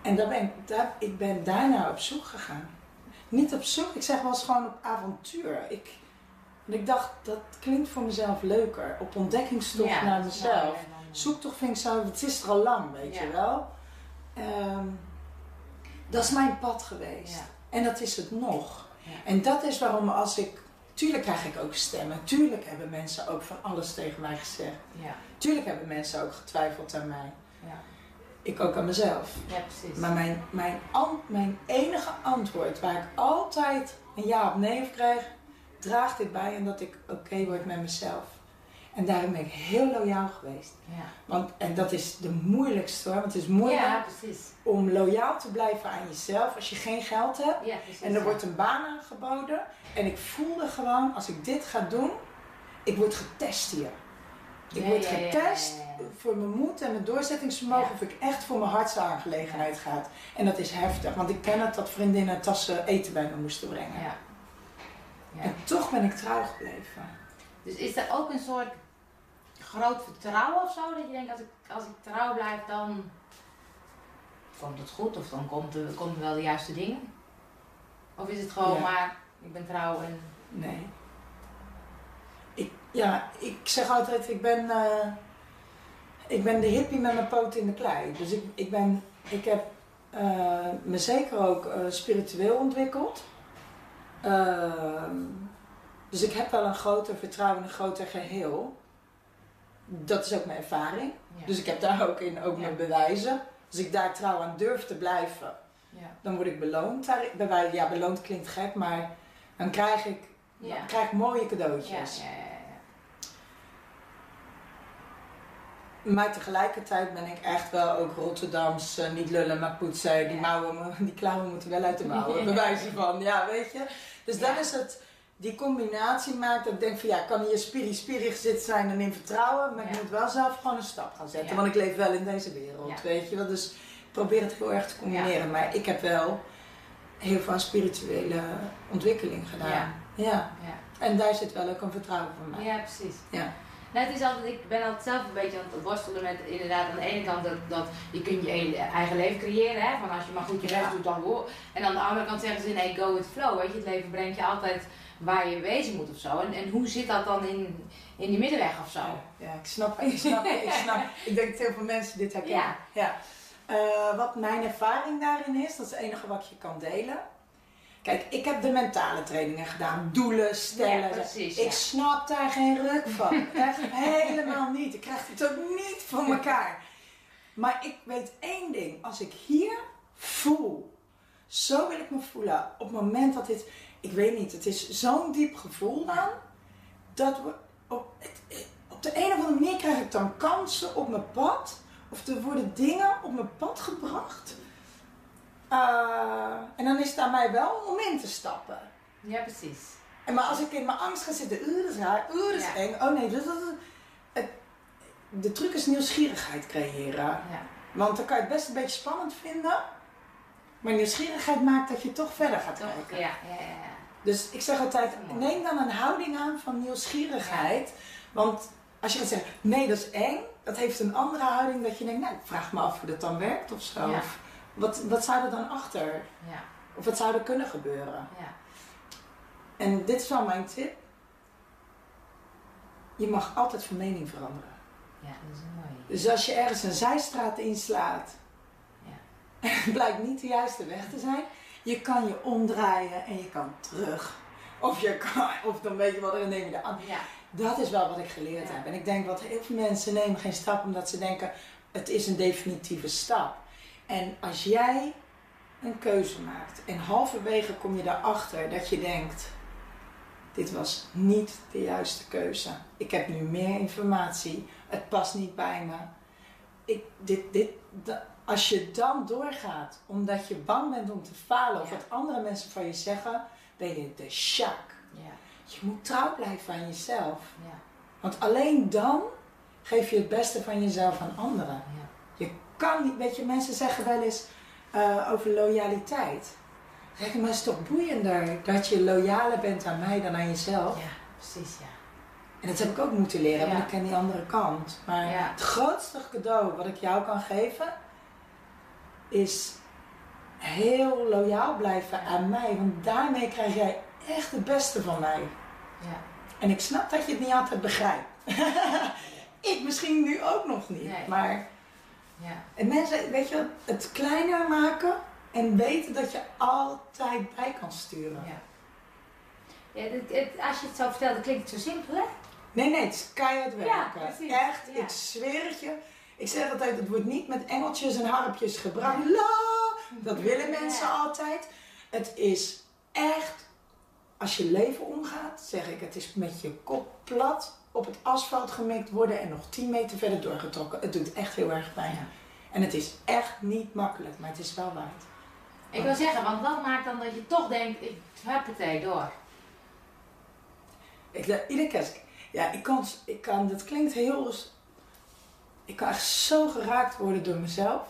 Speaker 2: En daar ben ik, daar, ik ben daarna op zoek gegaan. Niet op zoek, ik zeg wel eens gewoon op avontuur. Ik, want ik dacht, dat klinkt voor mezelf leuker. Op ontdekkingstocht
Speaker 1: Ja,
Speaker 2: naar mezelf.
Speaker 1: dan-
Speaker 2: Zoektocht vind ik zo, het is er al lang, weet
Speaker 1: Ja.
Speaker 2: je wel. Ehm, dat is mijn pad geweest. En dat is het nog.
Speaker 1: Ja.
Speaker 2: En dat is waarom als ik... Tuurlijk krijg ik ook stemmen. Tuurlijk hebben mensen ook van alles tegen mij gezegd.
Speaker 1: Ja.
Speaker 2: Tuurlijk hebben mensen ook getwijfeld aan mij.
Speaker 1: Ja.
Speaker 2: Ik ook aan mezelf.
Speaker 1: ja, precies.
Speaker 2: Maar mijn, mijn, an- mijn enige antwoord waar ik altijd een ja of nee op krijg, draagt dit bij en dat ik oké word met mezelf. En daarom ben ik heel loyaal geweest.
Speaker 1: ja.
Speaker 2: Want, en dat is de moeilijkste hoor, want het is moeilijk
Speaker 1: ja,
Speaker 2: om loyaal te blijven aan jezelf als je geen geld hebt.
Speaker 1: Ja, precies.
Speaker 2: En er wordt een baan aangeboden. En ik voelde gewoon, als ik dit ga doen, ik word getest hier. Ik word getest voor mijn moed en mijn doorzettingsvermogen of ik echt voor mijn hartsaangelegenheid ga. En dat is heftig, want ik ken het dat vriendinnen tassen eten bij me moesten brengen.
Speaker 1: Ja. Ja.
Speaker 2: En toch ben ik trouw gebleven.
Speaker 1: Dus is er ook een soort groot vertrouwen of zo? Dat je denkt, als ik, als ik trouw blijf, dan komt het goed of dan komt er, komen wel de juiste dingen? Of is het gewoon
Speaker 2: Ja.
Speaker 1: maar, ik ben trouw en...
Speaker 2: Nee. Ik, ja, ik zeg altijd, ik ben, eh, ik ben de hippie met mijn poot in de klei. Dus ik, ik, ben, ik heb eh, me zeker ook eh, spiritueel ontwikkeld. Ehm, dus ik heb wel een groter vertrouwen in een groter geheel. Dat is ook mijn ervaring.
Speaker 1: Ja.
Speaker 2: Dus ik heb daar ook in ook
Speaker 1: Ja.
Speaker 2: mijn bewijzen. Als ik daar trouw aan durf te blijven,
Speaker 1: ja.
Speaker 2: dan word ik beloond. Bij ja, beloond klinkt gek, maar dan krijg ik, dan krijg ik mooie cadeautjes. Maar tegelijkertijd ben ik echt wel ook Rotterdams, eh, niet lullen, maar poetsen. Die, mouwen, mo- die klauwen moeten wel uit de mouwen, wijze van. Ja, weet je. Dus dat is het, die combinatie maakt dat ik denk van ja, ik kan hier spiri-spiri gezit zijn en in vertrouwen. Maar ik moet wel zelf gewoon een stap gaan zetten.
Speaker 1: Ja.
Speaker 2: Want ik leef wel in deze wereld,
Speaker 1: Ja.
Speaker 2: weet je wel. Dus ik probeer het heel erg te combineren. Maar ik heb wel heel veel spirituele ontwikkeling gedaan.
Speaker 1: Ja.
Speaker 2: En daar zit wel ook een vertrouwen van mij.
Speaker 1: Ja, precies.
Speaker 2: Ja.
Speaker 1: Nou, het is altijd, ik ben altijd zelf een beetje aan het worstelen met inderdaad aan de ene kant dat, dat je kunt je eigen leven creëren, hè, van als je maar goed je best
Speaker 2: Ja.
Speaker 1: doet dan hoor. En aan de andere kant zeggen ze nee, go with flow, weet je, het leven brengt je altijd waar je wezen moet of zo. En, en hoe zit dat dan in, in die middenweg of zo?
Speaker 2: Ja, ik snap, ik snap, ik snap. Ik denk dat heel veel mensen dit herkennen.
Speaker 1: Ja.
Speaker 2: Ja. Eh, wat mijn ervaring daarin is, dat is het enige wat je kan delen. Kijk, ik heb de mentale trainingen gedaan, doelen stellen.
Speaker 1: Ja, precies,
Speaker 2: ik snap daar geen ruk van. Echt helemaal niet. Ik krijg het ook niet voor elkaar. Maar ik weet één ding. Als ik hier voel, zo wil ik me voelen. Op het moment dat dit, ik weet niet, het is zo'n diep gevoel dan. Dat we, op, het, op de een of andere manier krijg ik dan kansen op mijn pad. Of er worden dingen op mijn pad gebracht. Eh, en dan is het aan mij wel om in te stappen.
Speaker 1: Ja, precies.
Speaker 2: En maar als ik in mijn angst ga zitten, dat is raar, is
Speaker 1: Ja.
Speaker 2: eng. Oh nee, dat, dat, dat- het, de truc is nieuwsgierigheid creëren.
Speaker 1: Ja.
Speaker 2: Want dan kan je het best een beetje spannend vinden. Maar nieuwsgierigheid maakt dat je toch verder gaat
Speaker 1: Toch?
Speaker 2: kijken.
Speaker 1: Ja, ja, ja.
Speaker 2: Dus ik zeg altijd,
Speaker 1: Mooi.
Speaker 2: neem dan een houding aan van nieuwsgierigheid. Want als je gaat zeggen, nee dat is eng. Dat heeft een andere houding dat je denkt, nou ik vraag me af hoe dat dan werkt of zo.
Speaker 1: Ja.
Speaker 2: Of wat, wat zou er dan achter?
Speaker 1: Ja,
Speaker 2: Of wat zou er kunnen gebeuren?
Speaker 1: ja.
Speaker 2: En dit is wel mijn tip. Je mag altijd van mening veranderen.
Speaker 1: Ja, dat is een mooie.
Speaker 2: Dus als je ergens een zijstraat inslaat
Speaker 1: Ja.
Speaker 2: en het blijkt niet de juiste weg te zijn, je kan je omdraaien en je kan terug. Of, je kan, of dan weet je wat er en neem je de andere.
Speaker 1: Ja,
Speaker 2: Dat is wel wat ik geleerd
Speaker 1: Ja.
Speaker 2: heb. En ik denk dat heel veel mensen nemen geen stap omdat ze denken het is een definitieve stap. En als jij een keuze maakt en halverwege kom je daarachter dat je denkt dit was niet de juiste keuze. Ik heb nu meer informatie. Het past niet bij me. Ik, dit, dit, da- als je dan doorgaat omdat je bang bent om te falen of
Speaker 1: Ja.
Speaker 2: wat andere mensen van je zeggen, ben je de shak.
Speaker 1: ja,
Speaker 2: Je moet trouw blijven aan jezelf.
Speaker 1: ja,
Speaker 2: Want alleen dan geef je het beste van jezelf aan anderen.
Speaker 1: ja.
Speaker 2: Je kan niet, weet je, mensen zeggen wel eens eh, over loyaliteit. Zeg maar, het is toch boeiender dat je loyaler bent aan mij dan aan jezelf.
Speaker 1: Ja, precies, ja.
Speaker 2: En dat heb ik ook moeten leren, want ik ken die andere kant. Maar het grootste cadeau wat ik jou kan geven, is heel loyaal blijven aan mij. Want daarmee krijg jij echt het beste van mij.
Speaker 1: Ja.
Speaker 2: En ik snap dat je het niet altijd begrijpt. ik misschien nu ook nog niet.
Speaker 1: Nee.
Speaker 2: Maar
Speaker 1: Ja.
Speaker 2: en mensen, weet je, het kleiner maken en weten dat je altijd bij kan sturen.
Speaker 1: Ja. Ja, dit, als je het zo vertelt, dan klinkt het zo simpel, hè?
Speaker 2: Nee, nee, het is keihard werken.
Speaker 1: Ja, precies.
Speaker 2: Echt,
Speaker 1: Ja.
Speaker 2: ik zweer het je. Ik zeg altijd, het wordt niet met engeltjes en harpjes gebracht. La, dat willen mensen altijd. Het is echt, als je leven omgaat, zeg ik, het is met je kop plat op het asfalt gemikt worden en nog 10 meter verder doorgetrokken. Het doet echt heel erg pijn.
Speaker 1: Ja.
Speaker 2: En het is echt niet makkelijk, maar het is wel waard.
Speaker 1: Ik wil zeggen, want wat maakt dan dat je toch denkt, ik heb het door.
Speaker 2: Ik, de- iedere keer, ja, ik kan, ik kan, dat klinkt heel, ik kan echt zo geraakt worden door mezelf.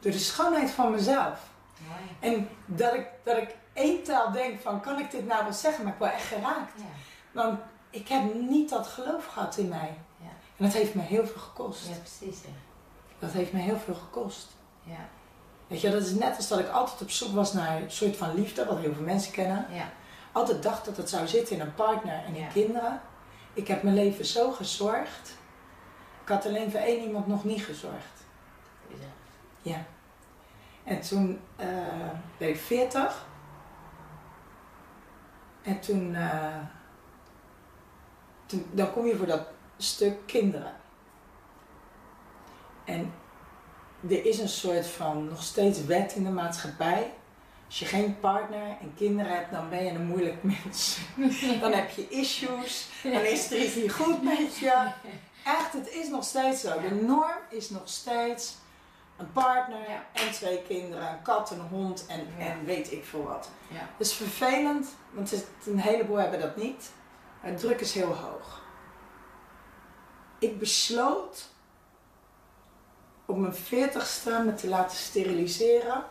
Speaker 2: Door de schoonheid van mezelf. En dat ik, dat ik één taal denk van, kan ik dit nou wel zeggen? Maar ik word echt geraakt.
Speaker 1: Ja.
Speaker 2: Want ik heb niet dat geloof gehad in mij.
Speaker 1: Ja.
Speaker 2: En dat heeft me heel veel gekost.
Speaker 1: ja, precies, ja.
Speaker 2: Dat heeft me heel veel gekost.
Speaker 1: Ja.
Speaker 2: Weet je, dat is net als dat ik altijd op zoek was naar een soort van liefde, wat heel veel mensen kennen.
Speaker 1: Ja.
Speaker 2: Altijd dacht dat het zou zitten in een partner en in kinderen. Ik heb mijn leven zo gezorgd. Ik had alleen voor één iemand nog niet gezorgd.
Speaker 1: Ja.
Speaker 2: Ja. En toen eh werd ik 40. En toen, eh, toen, dan kom je voor dat stuk kinderen. En er is een soort van nog steeds wet in de maatschappij. Als je geen partner en kinderen hebt, dan ben je een moeilijk mens. Dan heb je issues, dan is er iets niet goed met je. Echt, het is nog steeds zo. De norm is nog steeds een partner
Speaker 1: Ja.
Speaker 2: en twee kinderen, een kat, een hond en,
Speaker 1: Ja.
Speaker 2: en weet ik veel wat.
Speaker 1: Ja.
Speaker 2: Dat is vervelend, want het is- een heleboel hebben dat niet. Maar de druk is heel hoog. Ik besloot op mijn veertigste me te laten steriliseren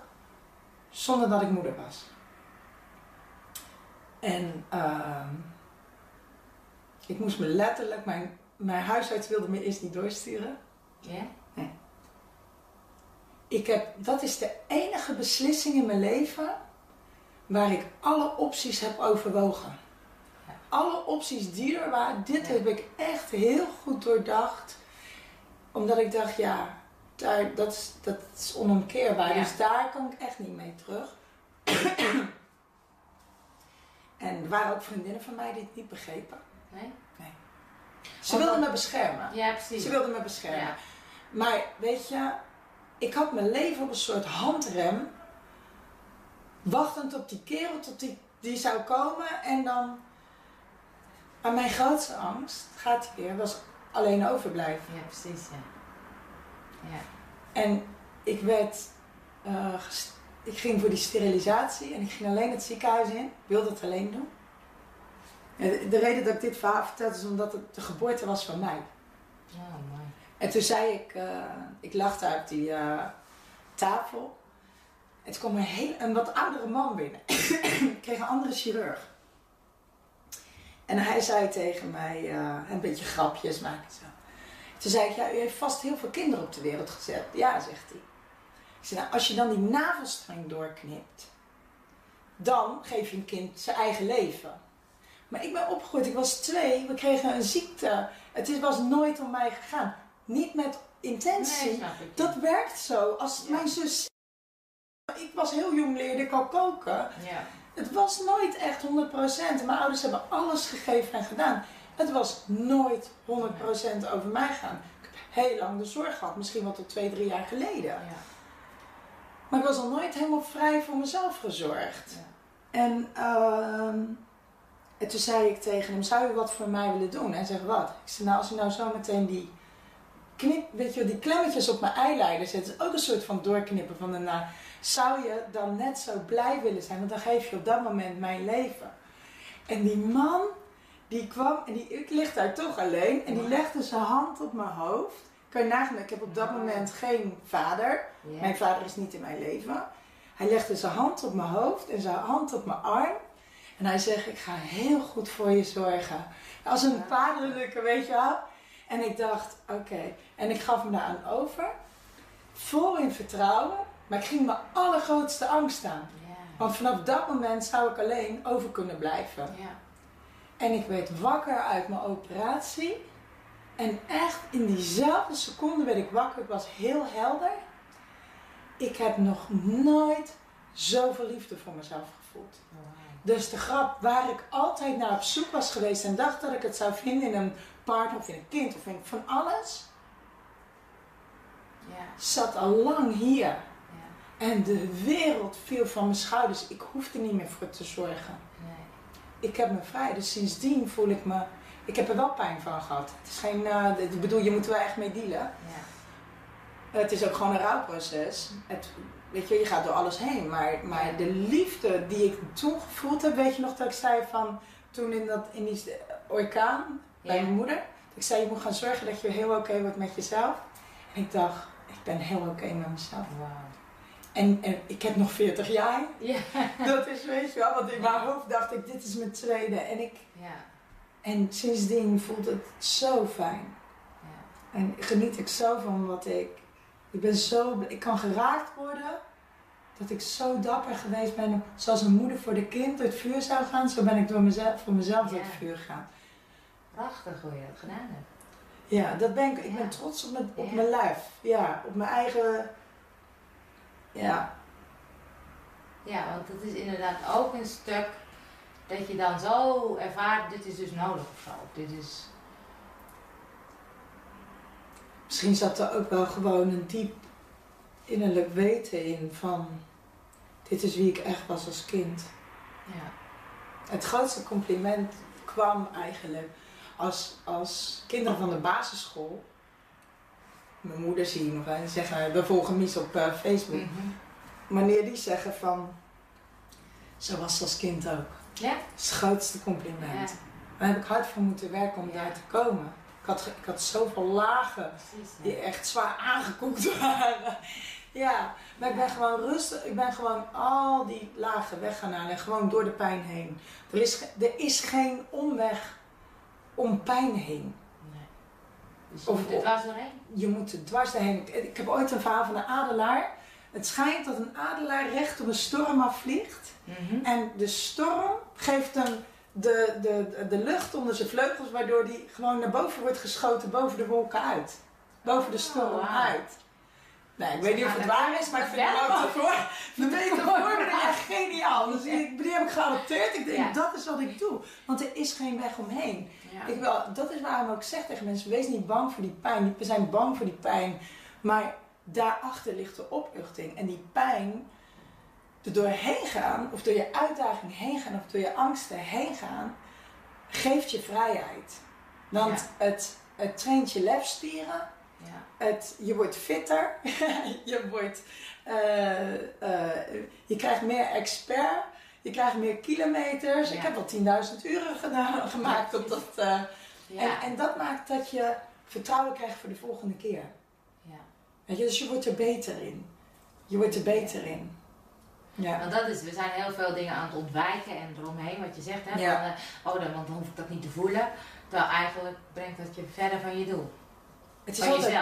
Speaker 2: zonder dat ik moeder was. En ehm, ik moest me letterlijk, mijn, mijn huisarts wilde me eerst niet doorsturen.
Speaker 1: Ja?
Speaker 2: Ik heb, dat is de enige beslissing in mijn leven waar ik alle opties heb overwogen.
Speaker 1: Ja.
Speaker 2: Alle opties die er waren, dit
Speaker 1: Ja.
Speaker 2: heb ik echt heel goed doordacht. Omdat ik dacht, ja, daar, dat, is, dat is onomkeerbaar.
Speaker 1: Ja.
Speaker 2: Dus daar kan ik echt niet mee terug. en er waren ook vriendinnen van mij die het niet begrepen.
Speaker 1: Nee?
Speaker 2: Ze
Speaker 1: dan-
Speaker 2: me beschermen.
Speaker 1: Ja, precies.
Speaker 2: Ze wilden me beschermen.
Speaker 1: Ja.
Speaker 2: Maar weet je, ik had mijn leven op een soort handrem. Wachtend op die kerel tot die, die zou komen. En dan. Maar mijn grootste angst, gaat hij weer, was alleen overblijven.
Speaker 1: Ja, precies, ja. Ja.
Speaker 2: En ik werd. eh, ik ging voor die sterilisatie en ik ging alleen het ziekenhuis in. Ik wilde het alleen doen. En de, de reden dat ik dit verhaal vertel is omdat het de geboorte was van mij.
Speaker 1: Oh, mooi.
Speaker 2: En toen zei ik, eh, ik lag daar op die eh, tafel. En toen kwam een, heel, een wat oudere man binnen. ik kreeg een andere chirurg. En hij zei tegen mij, eh, een beetje grapjes maken zo. Toen zei ik, ja, u heeft vast heel veel kinderen op de wereld gezet. Ja, zegt hij. Ik zei, nou, als je dan die navelstreng doorknipt, dan geef je een kind zijn eigen leven. Maar ik ben opgegroeid, ik was twee, we kregen een ziekte. Het is, was nooit om mij gegaan. Niet met intentie.
Speaker 1: Nee.
Speaker 2: Dat werkt zo. Als
Speaker 1: Ja.
Speaker 2: mijn zus. Ik was heel jong, leerde ik al koken.
Speaker 1: Ja.
Speaker 2: Het was nooit echt 100%. Mijn ouders hebben alles gegeven en gedaan. Het was nooit 100% over mij gaan. Ik heb heel lang de zorg gehad, misschien wel tot twee, drie jaar geleden.
Speaker 1: Ja.
Speaker 2: Maar ik was al nooit helemaal vrij voor mezelf gezorgd. En, ehm, en toen zei ik tegen hem, zou je wat voor mij willen doen? Hij zegt, wat? Ik zei, nou als je nou zo meteen die, knip, weet je, die klemmetjes op mijn eileider zet, is ook een soort van doorknippen van daarna. Zou je dan net zo blij willen zijn? Want dan geef je op dat moment mijn leven. En die man, die kwam, en die, ik lig daar toch alleen, en die legde zijn hand op mijn hoofd. Kan je nagaan, ik heb op dat moment geen vader. Mijn vader is niet in mijn leven. Hij legde zijn hand op mijn hoofd en zijn hand op mijn arm. En hij zegt, ik ga heel goed voor je zorgen. Als een paardelijke, weet je wel. En ik dacht, oké. En ik gaf hem daar aan over. Vol in vertrouwen. Maar ik ging mijn allergrootste angst aan. Want vanaf dat moment zou ik alleen over kunnen blijven. En ik werd wakker uit mijn operatie. En echt in diezelfde seconde werd ik wakker. Het was heel helder. Ik heb nog nooit zoveel liefde voor mezelf gevoeld. Dus de grap waar ik altijd naar op zoek was geweest en dacht dat ik het zou vinden in een partner of in een kind of in van alles,
Speaker 1: Ja.
Speaker 2: zat al lang hier.
Speaker 1: Ja.
Speaker 2: En de wereld viel van mijn schouders. Ik hoefde niet meer voor te zorgen.
Speaker 1: Nee.
Speaker 2: Ik heb me vrij. Dus sindsdien voel ik me. Ik heb er wel pijn van gehad. Het is geen. eh, ik bedoel, je moet er wel echt mee dealen.
Speaker 1: Ja.
Speaker 2: Het is ook gewoon een rouwproces. Het, weet je, je gaat door alles heen. Maar, maar de liefde die ik toen gevoeld heb, weet je nog dat ik zei van toen in, dat, in die orkaan bij
Speaker 1: Ja.
Speaker 2: mijn moeder. Dat ik zei, je moet gaan zorgen dat je heel oké wordt met jezelf. En ik dacht, ik ben heel oké met mezelf. En, en ik heb nog 40 jaar.
Speaker 1: Ja.
Speaker 2: Dat is, weet je wel, want in mijn hoofd dacht ik, dit is mijn tweede. En, ik,
Speaker 1: Ja.
Speaker 2: en sindsdien voelt het zo fijn.
Speaker 1: Ja.
Speaker 2: En geniet ik zo van wat ik. Ik ben zo. Ik kan geraakt worden. Dat ik zo dapper geweest ben. Zoals een moeder voor de kind door het vuur zou gaan. Zo ben ik door mezelf, voor mezelf door het vuur gegaan.
Speaker 1: Prachtig hoe je dat gedaan hebt.
Speaker 2: Ja, dat ben ik. Ik
Speaker 1: Ja.
Speaker 2: ben trots op mijn, op
Speaker 1: Ja.
Speaker 2: mijn lijf. Ja, op mijn eigen. Ja,
Speaker 1: Ja, want het is inderdaad ook een stuk dat je dan zo ervaart, dit is dus nodig of zo. Dit is,
Speaker 2: misschien zat er ook wel gewoon een diep innerlijk weten in van. Dit is wie ik echt was als kind.
Speaker 1: ja.
Speaker 2: Het grootste compliment kwam eigenlijk als, als kinderen van de basisschool. Mijn moeder zie je nog wel, die zeggen, we volgen Mies op eh, Facebook.
Speaker 1: Mhm.
Speaker 2: Wanneer die zeggen van, zo was ze als kind ook.
Speaker 1: Ja?
Speaker 2: Dat is het grootste compliment.
Speaker 1: Ja,
Speaker 2: Daar heb ik hard voor moeten werken om
Speaker 1: Ja.
Speaker 2: daar te komen. Ik had, ik had zoveel lagen
Speaker 1: precies. ja.
Speaker 2: die echt zwaar aangekoekt waren. Ja, maar ik ben gewoon rustig. Ik ben gewoon al die lagen weg gaan halen en gewoon door de pijn heen. Er is, er is geen omweg om pijn heen.
Speaker 1: Nee. Dus je
Speaker 2: Of-
Speaker 1: moet er dwars doorheen.
Speaker 2: Je moet er dwars doorheen. Ik, ik heb ooit een verhaal van een adelaar. Het schijnt dat een adelaar recht op een storm afvliegt.
Speaker 1: Mhm.
Speaker 2: En de storm geeft hem de, de, de lucht onder zijn vleugels, waardoor hij gewoon naar boven wordt geschoten, boven de wolken uit. Boven de storm
Speaker 1: Oh,
Speaker 2: uit. Nee, ik weet niet of het waar is, maar ik vind
Speaker 1: Ja.
Speaker 2: het ook ervoor. De metafoor vind ik echt geniaal. Dus ik, die heb ik geadopteerd. Ik denk,
Speaker 1: Ja.
Speaker 2: dat is wat ik doe. Want er is geen weg omheen.
Speaker 1: Ja.
Speaker 2: Ik wil, dat is waarom ik zeg tegen mensen, wees niet bang voor die pijn. We zijn bang voor die pijn. Maar daarachter ligt de opluchting. En die pijn, er doorheen gaan, of door je uitdaging heen gaan, of door je angsten heen gaan, geeft je vrijheid. Want het, het traint je lefspieren.
Speaker 1: Ja.
Speaker 2: Het, je wordt fitter. je, wordt, eh, eh, je krijgt meer expert. Je krijgt meer kilometers.
Speaker 1: Ja.
Speaker 2: Ik heb al 10.000 uren gedaan, gemaakt op dat. eh,
Speaker 1: Ja.
Speaker 2: en, en dat maakt dat je vertrouwen krijgt voor de volgende keer.
Speaker 1: ja.
Speaker 2: Weet je, dus je wordt er beter in. Je wordt er beter in. Ja.
Speaker 1: Want dat is, we zijn heel veel dingen aan het ontwijken en eromheen, wat je zegt, hè?
Speaker 2: Ja.
Speaker 1: Van, eh, oh, dan, want dan hoef ik dat niet te voelen. Terwijl eigenlijk brengt dat je verder van je doel.
Speaker 2: Het is altijd,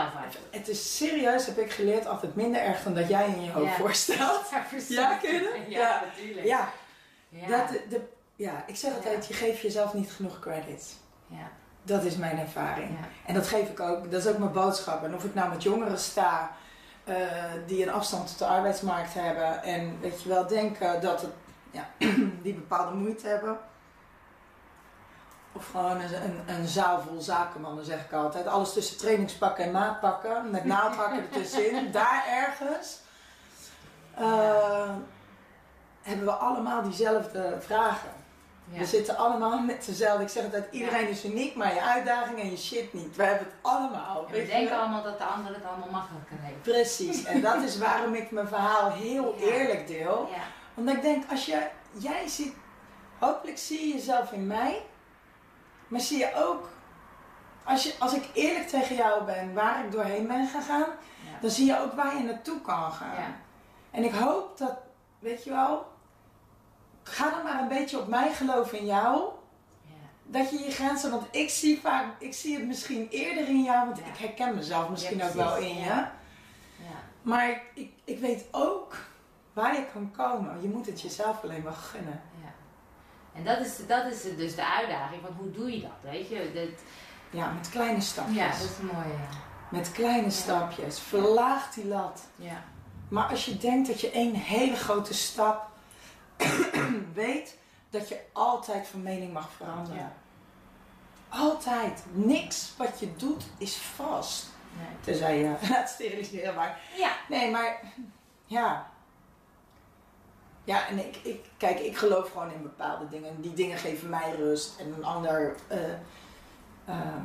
Speaker 2: het is serieus, heb ik geleerd, altijd minder erg dan dat jij in je hoofd
Speaker 1: Ja.
Speaker 2: voorstelt.
Speaker 1: Ja.
Speaker 2: Ja, dat?
Speaker 1: Ja,
Speaker 2: Ja.
Speaker 1: natuurlijk.
Speaker 2: Ja,
Speaker 1: Ja.
Speaker 2: Dat, de, ja, ik zeg altijd, je geeft jezelf niet genoeg credit.
Speaker 1: ja.
Speaker 2: Dat is mijn ervaring. En dat geef ik ook, dat is ook mijn boodschap. En of ik nou met jongeren sta eh, die een afstand tot de arbeidsmarkt hebben en weet je wel denken dat het, ja, die bepaalde moeite hebben. Of gewoon een, een, een zaal vol zakenmannen, zeg ik altijd. Alles tussen trainingspakken en maatpakken, met naaldhakken ertussenin, daar ergens. eh, hebben we allemaal diezelfde vragen.
Speaker 1: Ja.
Speaker 2: We zitten allemaal met dezelfde. Ik zeg altijd, iedereen is uniek, maar je uitdaging en je shit niet. We hebben het allemaal.
Speaker 1: En we denken
Speaker 2: wel?
Speaker 1: allemaal dat de ander het allemaal makkelijker heeft.
Speaker 2: Precies. En dat is waarom ik mijn verhaal heel
Speaker 1: Ja.
Speaker 2: eerlijk deel. Omdat ik denk, als je, jij ziet, hopelijk zie je jezelf in mij. Maar zie je ook, als, je, als ik eerlijk tegen jou ben waar ik doorheen ben gegaan. Dan zie je ook waar je naartoe kan gaan.
Speaker 1: Ja.
Speaker 2: En ik hoop dat weet je wel, ga dan maar een beetje op mij geloven in jou.
Speaker 1: Ja.
Speaker 2: Dat je je grenzen, want ik zie vaak, ik zie het misschien eerder in jou, want
Speaker 1: Ja.
Speaker 2: ik herken mezelf misschien ook wel in je.
Speaker 1: Ja. Ja.
Speaker 2: Maar ik, ik, ik weet ook waar je kan komen. Je moet het jezelf alleen maar gunnen.
Speaker 1: Ja. En dat is, dat is dus de uitdaging van hoe doe je dat, weet je? Dat,
Speaker 2: Ja, met kleine stapjes.
Speaker 1: ja, dat is mooi. Ja.
Speaker 2: Met kleine stapjes. Verlaag die lat.
Speaker 1: Ja.
Speaker 2: Maar als je denkt dat je één hele grote stap weet, dat je altijd van mening mag veranderen.
Speaker 1: Ja.
Speaker 2: Altijd. Niks wat je doet is vast.
Speaker 1: Nee.
Speaker 2: Tenzij je laat steriliseren. Maar
Speaker 1: Ja.
Speaker 2: nee, maar ja. Ja, en ik, ik, kijk, ik geloof gewoon in bepaalde dingen. Die dingen geven mij rust. En een ander. eh, ehm,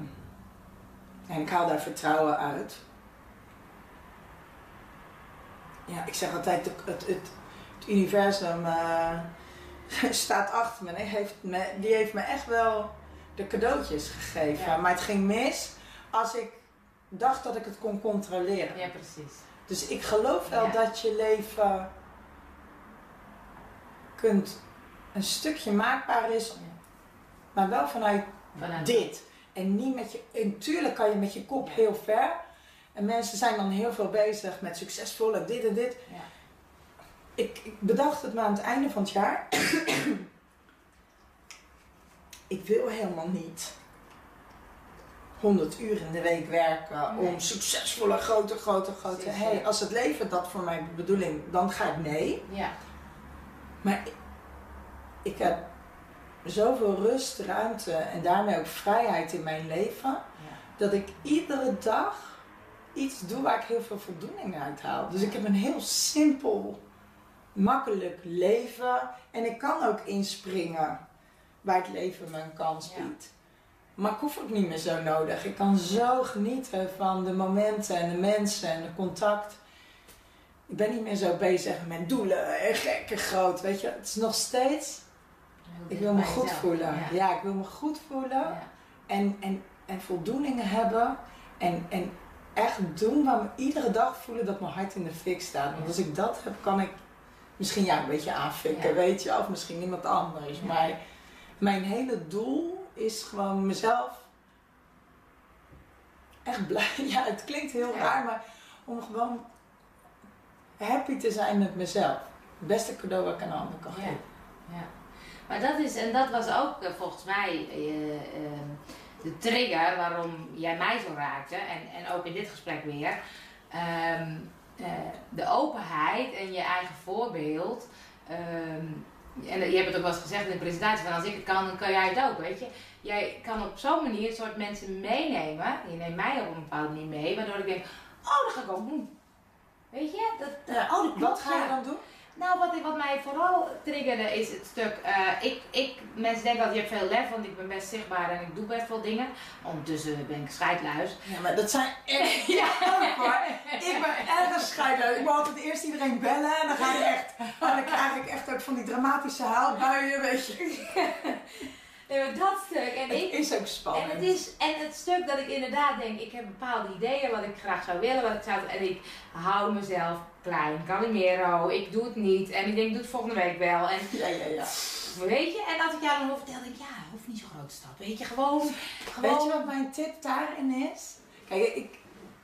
Speaker 2: en ik haal daar vertrouwen uit. Ja, ik zeg altijd: het, het, het, het universum eh, staat achter me. En heeft me. Die heeft me echt wel de cadeautjes gegeven.
Speaker 1: Ja.
Speaker 2: Maar het ging mis als ik dacht dat ik het kon controleren.
Speaker 1: ja, precies.
Speaker 2: Dus ik geloof wel
Speaker 1: Ja.
Speaker 2: dat je leven kunt een stukje maakbaar is,
Speaker 1: Ja.
Speaker 2: maar wel vanuit
Speaker 1: Vanuit
Speaker 2: dit. En niet met je. En tuurlijk kan je met je kop heel ver. En mensen zijn dan heel veel bezig met succesvol en dit en dit. Ik, ik bedacht het me aan het einde van het jaar. ik wil helemaal niet 100 uur in de week werken
Speaker 1: Nee.
Speaker 2: om succesvolle, grote, grote, grote.
Speaker 1: Precies,
Speaker 2: Hey, als het leven dat voor mijn bedoeling, dan ga ik nee.
Speaker 1: Ja.
Speaker 2: Maar ik, ik heb zoveel rust, ruimte en daarmee ook vrijheid in mijn leven,
Speaker 1: Ja.
Speaker 2: dat ik iedere dag iets doe waar ik heel veel voldoening uit haal. Dus ik heb een heel simpel, makkelijk leven en ik kan ook inspringen waar het leven me een kans
Speaker 1: Ja.
Speaker 2: biedt. Maar ik hoef ook niet meer zo nodig. Ik kan zo genieten van de momenten en de mensen en de contact. Ik ben niet meer zo bezig met doelen en gek en groot. Weet je, het is nog steeds. Ik wil me goed voelen.
Speaker 1: Ja.
Speaker 2: Ja. ik wil me goed voelen.
Speaker 1: Ja.
Speaker 2: En, en, en voldoening hebben. En, en echt doen waar me iedere dag voelen dat mijn hart in de fik staat. Want als ik dat heb, kan ik misschien ja, een beetje aanfikken,
Speaker 1: Ja.
Speaker 2: weet je. Of misschien iemand anders.
Speaker 1: Ja.
Speaker 2: Maar mijn hele doel is gewoon mezelf echt blij. Ja, het klinkt heel raar, maar om gewoon happy te zijn met mezelf. Het beste cadeau wat ik aan ander kan geven.
Speaker 1: Ja. Maar dat is, en dat was ook eh, volgens mij eh, ehm, de trigger waarom jij mij zo raakte. En, en ook in dit gesprek weer. Ehm, eh, de openheid en je eigen voorbeeld. Ehm, en je hebt het ook wel eens gezegd in de presentatie: van als ik het kan, dan kan jij het ook. Weet je, jij kan op zo'n manier een soort mensen meenemen. Je neemt mij op een bepaalde manier mee, waardoor ik denk: oh, dat ga ik ook doen. Weet je, dat,
Speaker 2: Ja,
Speaker 1: oh, dat klopt.
Speaker 2: Wat ga je
Speaker 1: ja.
Speaker 2: dan doen?
Speaker 1: Nou, wat, wat mij vooral triggerde is het stuk. eh, ik, ik, mensen denken dat je hebt veel lef, want ik ben best zichtbaar en ik doe best veel dingen. Ondertussen ben ik scheidluis.
Speaker 2: Ja, maar dat zijn echt...
Speaker 1: Ja.
Speaker 2: hoor. Ik ben erg scheidluis. Ik wil altijd eerst iedereen bellen en dan ga ik echt... En dan krijg ik echt ook van die dramatische huilbuien, weet je.
Speaker 1: Nee, dat stuk. En
Speaker 2: Het
Speaker 1: ik.
Speaker 2: is ook
Speaker 1: En
Speaker 2: spannend.
Speaker 1: het, is, en het stuk dat ik inderdaad denk, ik heb bepaalde ideeën wat ik graag zou willen, wat ik zou, en ik hou mezelf klein, Calimero, ik doe het niet, en ik denk, ik doe het volgende week wel. En
Speaker 2: Ja, ja, ja.
Speaker 1: weet je, en als ik jou dan hoor vertellen, denk ik, ja, hoeft niet zo'n grote stap, weet je, gewoon, gewoon.
Speaker 2: Weet je wat mijn tip daarin is? Kijk, ik,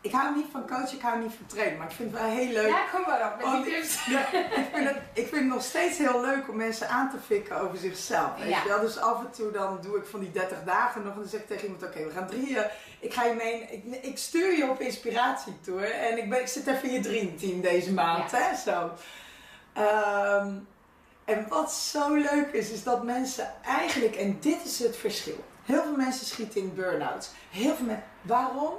Speaker 2: ik hou niet van coachen, ik hou niet van trainen. Maar ik vind het wel heel leuk.
Speaker 1: Ja, kom maar op met
Speaker 2: Want
Speaker 1: die
Speaker 2: ik,
Speaker 1: tips.
Speaker 2: ja, ik, vind het, ik vind het nog steeds heel leuk om mensen aan te fikken over zichzelf. Weet
Speaker 1: Ja.
Speaker 2: je wel? Dus af en toe dan doe ik van die 30 dagen nog en dan zeg ik tegen iemand: Oké, we gaan drieën. Ik ga je mee. Ik, ik stuur je op inspiratietour en ik, ben, ik zit even in je dreamteam deze maand.
Speaker 1: Ja.
Speaker 2: Hè, zo. Ehm, en wat zo leuk is, is dat mensen eigenlijk, en dit is het verschil. Heel veel mensen schieten in burn-outs. Heel veel mensen. Waarom?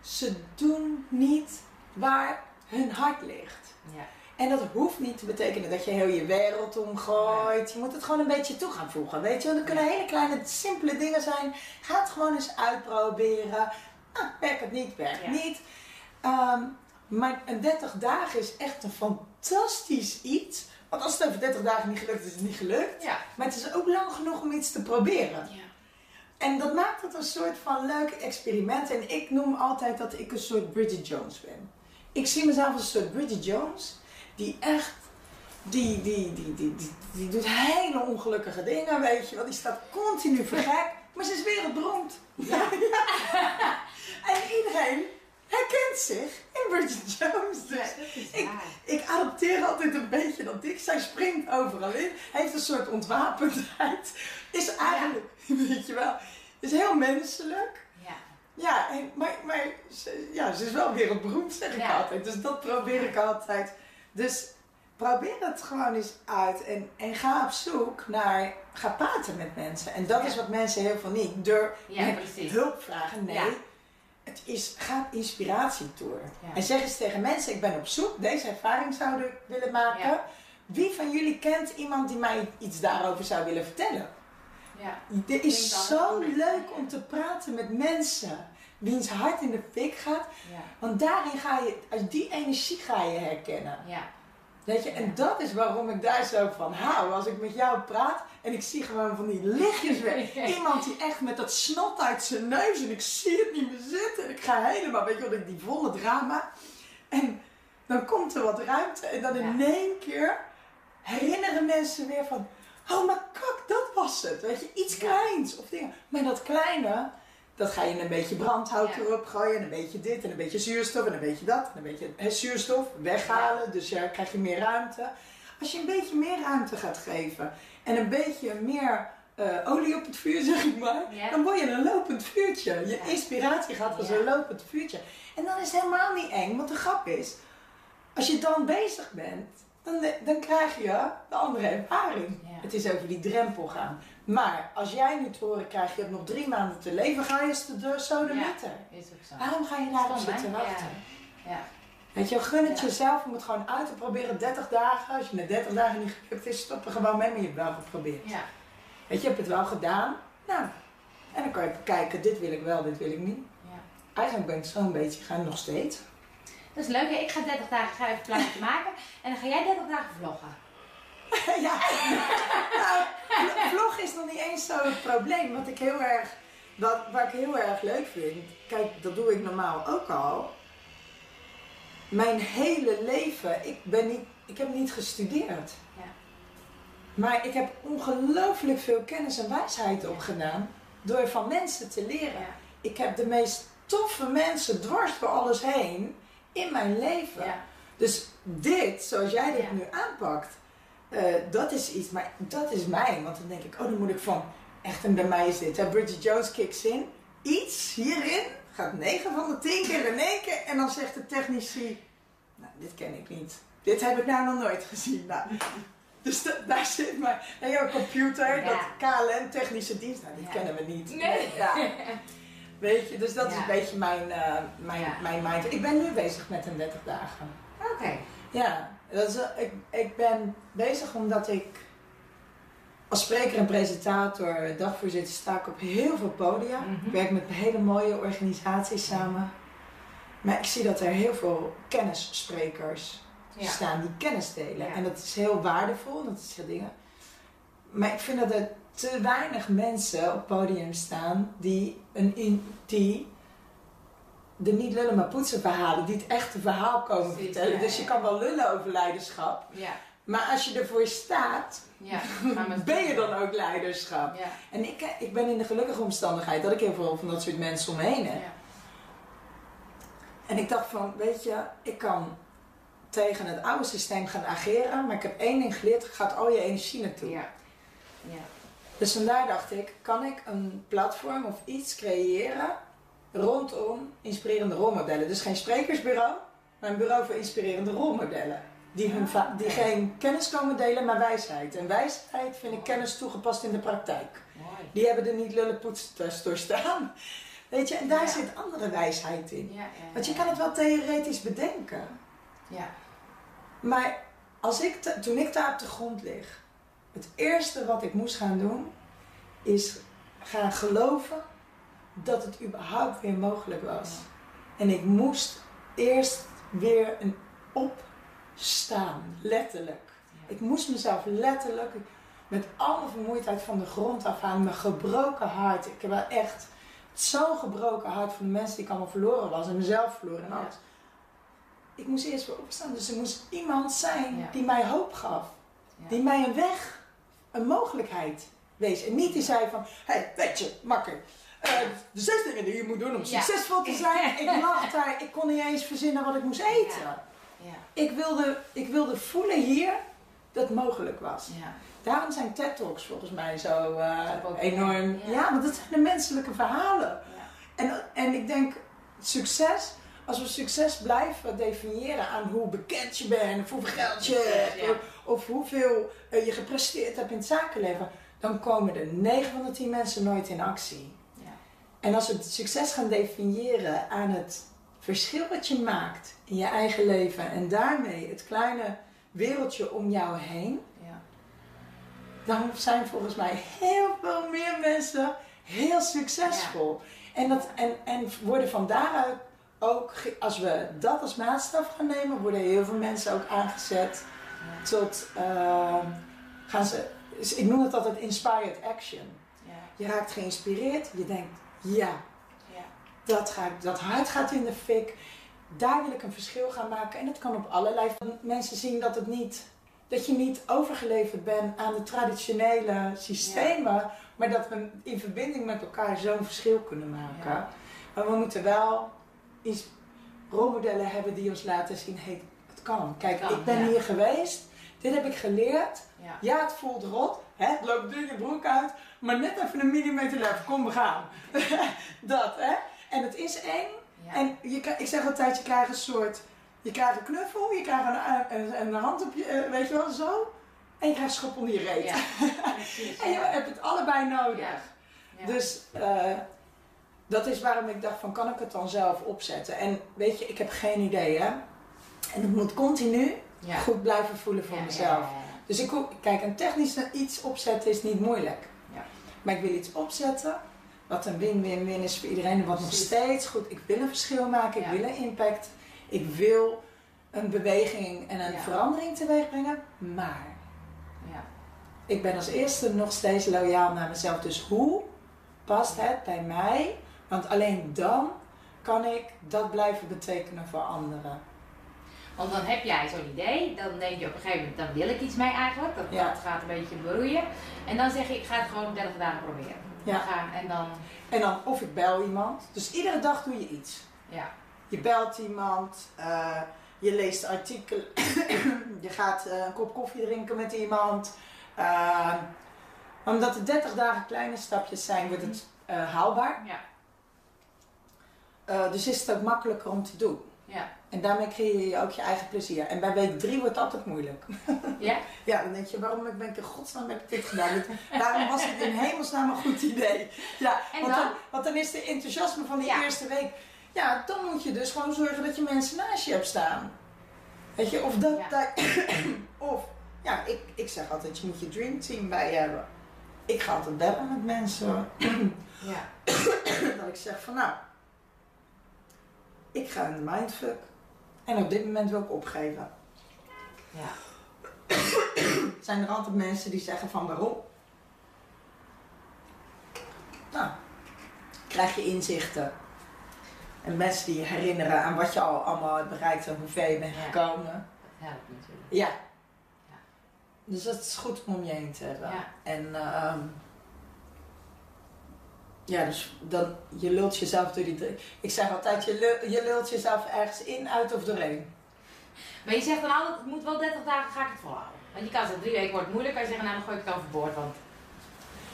Speaker 2: Ze doen niet waar hun hart ligt.
Speaker 1: Ja.
Speaker 2: En dat hoeft niet te betekenen dat je heel je wereld omgooit. Je moet het gewoon een beetje toe gaan voegen. Weet je, want het kunnen hele kleine, simpele dingen zijn. Ga het gewoon eens uitproberen. Ah, werkt het niet, werkt
Speaker 1: Ja.
Speaker 2: niet. Ehm, maar een 30 dagen is echt een fantastisch iets. Want als het over 30 dagen niet gelukt is, is het niet gelukt.
Speaker 1: Ja.
Speaker 2: Maar het is ook lang genoeg om iets te proberen. En dat maakt het een soort van leuk experiment. En ik noem altijd dat ik een soort Bridget Jones ben. Ik zie mezelf als een soort Bridget Jones. Die echt die, die, die, die, die, die doet hele ongelukkige dingen, weet je wel. Die staat continu vergek, maar ze is wereldberoemd.
Speaker 1: Ja.
Speaker 2: En iedereen herkent zich in Bridget Jones. Dus ik, ik adopteer altijd een Zij springt overal in. Heeft een soort ontwapendheid. Is eigenlijk, weet je wel, is heel menselijk.
Speaker 1: Ja.
Speaker 2: Ja, en, maar, maar ze, ja, ze is wel wereldberoemd, zeg ik
Speaker 1: Ja.
Speaker 2: altijd. Dus dat probeer ik altijd. Dus probeer het gewoon eens uit en, en ga op zoek naar, ga praten met mensen. En dat
Speaker 1: Ja.
Speaker 2: is wat mensen heel veel niet. Door
Speaker 1: Ja,
Speaker 2: hulp vragen, nee.
Speaker 1: Ja.
Speaker 2: Het is, ga inspiratietour.
Speaker 1: Ja.
Speaker 2: En zeg eens tegen mensen, ik ben op zoek, deze ervaring zou ik willen maken. Wie van jullie kent iemand die mij iets daarover zou willen vertellen?
Speaker 1: Ja.
Speaker 2: Het is zo leuk om te praten met mensen. Wiens hart in de fik gaat.
Speaker 1: Ja.
Speaker 2: Want daarin ga je, als die energie ga je herkennen.
Speaker 1: Ja.
Speaker 2: Weet je, en dat is waarom ik daar zo van hou. Als ik met jou praat en ik zie gewoon van die lichtjes weg. Iemand die echt met dat snot uit zijn neus en ik zie het niet meer zitten. En ik ga helemaal, weet je wat, ik die volle drama. En dan komt er wat ruimte en dan in één keer herinneren mensen weer van... Oh, maar kak, dat was het. Weet je, iets kleins of dingen. Maar dat kleine, dat ga je een beetje brandhout erop gooien. En een beetje dit en een beetje zuurstof en een beetje dat. En een beetje hè, zuurstof weghalen. Dus ja, krijg je meer ruimte. Als je een beetje meer ruimte gaat geven en een beetje meer eh, olie op het vuur, zeg ik maar,
Speaker 1: Ja.
Speaker 2: dan word je een lopend vuurtje. Je
Speaker 1: Ja.
Speaker 2: inspiratie gaat als
Speaker 1: Ja.
Speaker 2: een lopend vuurtje. En dan is het helemaal niet eng, want de grap is, als je dan bezig bent, dan, dan krijg je de andere ervaring.
Speaker 1: Ja.
Speaker 2: Het is over die drempel gaan. Maar als jij nu te horen krijgt, je hebt nog drie maanden te leven, ga je de sodemieter.
Speaker 1: Is ook zo.
Speaker 2: Waarom ga je daarop zitten wachten?
Speaker 1: Ja.
Speaker 2: Weet je, gun het jezelf om het gewoon uit te proberen 30 dagen. Als je na 30 dagen niet gelukt is, stop er gewoon mee, maar je hebt wel geprobeerd.
Speaker 1: Ja.
Speaker 2: Weet je, je hebt het wel gedaan. Nou, en dan kan je kijken, dit wil ik wel, dit wil ik niet.
Speaker 1: Ja.
Speaker 2: Eigenlijk ben ik zo'n beetje gaan nog steeds.
Speaker 1: Dat is leuk. hè? Ik ga 30 dagen ga even plaatje maken. En dan ga jij 30 dagen vloggen.
Speaker 2: ja, nou, vl- vlog is nog niet eens zo het probleem. Wat ik heel erg, wat, waar ik heel erg leuk vind, kijk, dat doe ik normaal ook al. Mijn hele leven, ik, ben niet, ik heb niet gestudeerd.
Speaker 1: Ja.
Speaker 2: Maar ik heb ongelooflijk veel kennis en wijsheid opgedaan door van mensen te leren.
Speaker 1: Ja.
Speaker 2: Ik heb de meest toffe mensen dwars door alles heen in mijn leven.
Speaker 1: Ja.
Speaker 2: Dus dit, zoals jij dit
Speaker 1: Ja.
Speaker 2: nu aanpakt, eh, dat is iets, maar dat is mij. Want dan denk ik, oh, dan moet ik van, echt, en bij mij is dit, hè, Bridget Jones kicks in. Iets hierin gaat 9 van de 10 keer in één keer. En dan zegt de technici, nou, dit ken ik niet. Dit heb ik nou nog nooit gezien. Nou, dus da- daar zit maar, en jouw computer,
Speaker 1: Ja.
Speaker 2: dat KLM technische dienst, nou,
Speaker 1: Ja.
Speaker 2: kennen we niet.
Speaker 1: Nee.
Speaker 2: Ja. Weet je, dus dat is een beetje mijn, eh, mijn,
Speaker 1: Ja.
Speaker 2: mijn mind. Ik ben nu bezig met een 30 dagen.
Speaker 1: Oké.
Speaker 2: Ja, dat is, ik, ik ben bezig omdat ik als spreker en presentator, dagvoorzitter, sta ik op heel veel podia.
Speaker 1: Mhm.
Speaker 2: Ik werk met hele mooie organisaties samen. Maar ik zie dat er heel veel kennissprekers
Speaker 1: Ja.
Speaker 2: staan die kennis delen. En dat is heel waardevol, dat is heel dingen. Maar ik vind dat er te weinig mensen op podium staan die, een die de niet lullen maar poetsen verhalen, die het echte verhaal komen
Speaker 1: Precies,
Speaker 2: vertellen.
Speaker 1: ja,
Speaker 2: dus je
Speaker 1: ja.
Speaker 2: kan wel lullen over leiderschap.
Speaker 1: Ja.
Speaker 2: Maar als je ervoor staat, ben je dan ook leiderschap. En ik, eh, ik ben in de gelukkige omstandigheid dat ik heel veel van dat soort mensen om me heen heb.
Speaker 1: Ja.
Speaker 2: En ik dacht van, weet je, ik kan tegen het oude systeem gaan ageren, maar ik heb één ding geleerd, gaat al je energie naartoe.
Speaker 1: Ja.
Speaker 2: Dus vandaar dacht ik, kan ik een platform of iets creëren rondom inspirerende rolmodellen. Dus geen sprekersbureau, maar een bureau voor inspirerende rolmodellen. Die, hun va- die geen kennis komen delen, maar wijsheid. En wijsheid vind ik kennis toegepast in de praktijk. Die hebben er niet lullenpoetstest door staan. Weet je, en daar
Speaker 1: Ja.
Speaker 2: zit andere wijsheid in.
Speaker 1: Ja, ja,
Speaker 2: Want je kan het wel theoretisch bedenken.
Speaker 1: Ja.
Speaker 2: Maar als ik toen ik daar op de grond lig, het eerste wat ik moest gaan doen, is gaan geloven dat het überhaupt weer mogelijk was. En ik moest eerst weer een opstaan, letterlijk.
Speaker 1: Ja.
Speaker 2: Ik moest mezelf letterlijk met alle vermoeidheid van de grond af aan, mijn gebroken hart. Ik heb wel echt zo'n gebroken hart van de mensen die ik allemaal verloren was en mezelf verloren en
Speaker 1: Ja.
Speaker 2: alles. ik moest eerst weer opstaan. Dus er moest iemand zijn die mij hoop gaf. Die mij een weg, een mogelijkheid wees. En niet die zei van, hé, hey, weet je, makker. eh, de zes dingen die je moet doen om
Speaker 1: Ja.
Speaker 2: succesvol te zijn. Ik lag daar, ik kon niet eens verzinnen wat ik moest eten.
Speaker 1: Ja. Ja.
Speaker 2: Ik, wilde, ik wilde voelen hier dat mogelijk was.
Speaker 1: Ja.
Speaker 2: Daarom zijn TED Talks volgens mij zo eh, enorm.
Speaker 1: ja.
Speaker 2: Want dat zijn de menselijke verhalen. En, en ik denk, succes, als we succes blijven definiëren aan hoe bekend je bent, of hoeveel geld je hebt. Of, hoeveel eh, je gepresteerd hebt in het zakenleven, dan komen er 9 van de 10 mensen nooit in actie.
Speaker 1: Ja.
Speaker 2: En als we het succes gaan definiëren aan het verschil wat je maakt in je eigen leven en daarmee het kleine wereldje om jou heen,
Speaker 1: Ja.
Speaker 2: dan zijn volgens mij heel veel meer mensen heel succesvol. En, dat, en, en worden van daaruit ook, als we dat als maatstaf gaan nemen, worden heel veel mensen ook aangezet tot, ehm, gaan ze, ik noem het altijd inspired action.
Speaker 1: Ja.
Speaker 2: Je raakt geïnspireerd, je denkt, ja,
Speaker 1: Ja.
Speaker 2: dat, ga ik, dat hart gaat in de fik. Daar wil ik een verschil gaan maken. En dat kan op allerlei mensen zien dat het niet. Dat je niet overgeleverd bent aan de traditionele systemen, maar dat we in verbinding met elkaar zo'n verschil kunnen maken. Maar we moeten wel iets rolmodellen hebben die ons laten zien: hey, het kan. Kijk,
Speaker 1: kan,
Speaker 2: ik ben
Speaker 1: ja.
Speaker 2: hier geweest, dit heb ik geleerd.
Speaker 1: Ja.
Speaker 2: Ja, het voelt rot, hè? het loopt duur je broek uit, maar net even een millimeter lef, kom we gaan. dat, hè? En het is eng.
Speaker 1: Ja.
Speaker 2: En je, ik zeg altijd, je krijgt een soort, je krijgt een knuffel, je krijgt een, een, een hand op je, eh, weet je wel, zo. En je krijgt schop onder je reet.
Speaker 1: Precies.
Speaker 2: En je hebt het allebei nodig. Dus eh, dat is waarom ik dacht van, kan ik het dan zelf opzetten? En weet je, ik heb geen idee, hè. En ik moet continu
Speaker 1: Ja.
Speaker 2: goed blijven voelen voor
Speaker 1: Ja,
Speaker 2: mezelf. Dus ik kijk, een technisch iets opzetten is niet moeilijk.
Speaker 1: Ja.
Speaker 2: Maar ik wil iets opzetten wat een win-win-win is voor iedereen. En wat nog steeds goed. Ik wil een verschil maken, ik wil een impact. Ik wil een beweging en een verandering teweeg brengen. Maar
Speaker 1: Ja.
Speaker 2: ik ben als eerste nog steeds loyaal naar mezelf. Dus hoe past het bij mij? Want alleen dan kan ik dat blijven betekenen voor anderen.
Speaker 1: Want dan heb jij zo'n idee, dan denk je op een gegeven moment, dan wil ik iets mee eigenlijk. Dat,
Speaker 2: Ja.
Speaker 1: dat gaat een beetje broeien. En dan zeg je, ik ga het gewoon 30 dagen proberen.
Speaker 2: Ja.
Speaker 1: Gaan, en dan,
Speaker 2: En dan of ik bel iemand. Dus iedere dag doe je iets.
Speaker 1: ja.
Speaker 2: Je belt iemand, eh, je leest artikelen, je gaat eh, een kop koffie drinken met iemand. Eh, omdat het 30 dagen kleine stapjes zijn, wordt het haalbaar.
Speaker 1: Ja.
Speaker 2: Dus is het ook makkelijker om te doen.
Speaker 1: Ja.
Speaker 2: En daarmee creëer je ook je eigen plezier. En bij week 3 wordt het altijd moeilijk.
Speaker 1: Ja?
Speaker 2: Ja, dan denk je, waarom ben ik in godsnaam heb ik dit gedaan? Waarom was het in hemelsnaam een goed idee? Ja,
Speaker 1: En
Speaker 2: want,
Speaker 1: dan?
Speaker 2: dan, want dan is de enthousiasme van die
Speaker 1: Ja.
Speaker 2: eerste week. Ja, dan moet je dus gewoon zorgen dat je mensen naast je hebt staan. Weet je, of dat.
Speaker 1: Ja.
Speaker 2: dat- of, ja, ik, ik zeg altijd, je moet je dreamteam bij je hebben. Ik ga altijd bellen met mensen.
Speaker 1: Ja.
Speaker 2: dat ik zeg van, nou, ik ga in de mindfuck. En op dit moment wil ik opgeven.
Speaker 1: Ja.
Speaker 2: zijn er altijd mensen die zeggen van waarom. Nou, krijg je inzichten. En mensen die je herinneren aan wat je al allemaal hebt bereikt en hoe ver je bent
Speaker 1: Ja.
Speaker 2: gekomen.
Speaker 1: Dat helpt natuurlijk.
Speaker 2: Ja.
Speaker 1: Ja.
Speaker 2: Dus dat is goed om om je heen te hebben.
Speaker 1: Ja.
Speaker 2: En ehm, ja, dus dan, je lult jezelf door die drie. Ik zeg altijd, je, lul- je lult jezelf ergens in, uit of doorheen.
Speaker 1: Maar je zegt dan altijd, het moet wel 30 dagen, ga ik het volhouden. Want je kan zeggen, drie weken wordt het moeilijk, kan je zeggen, nou dan gooi ik het overboord. Want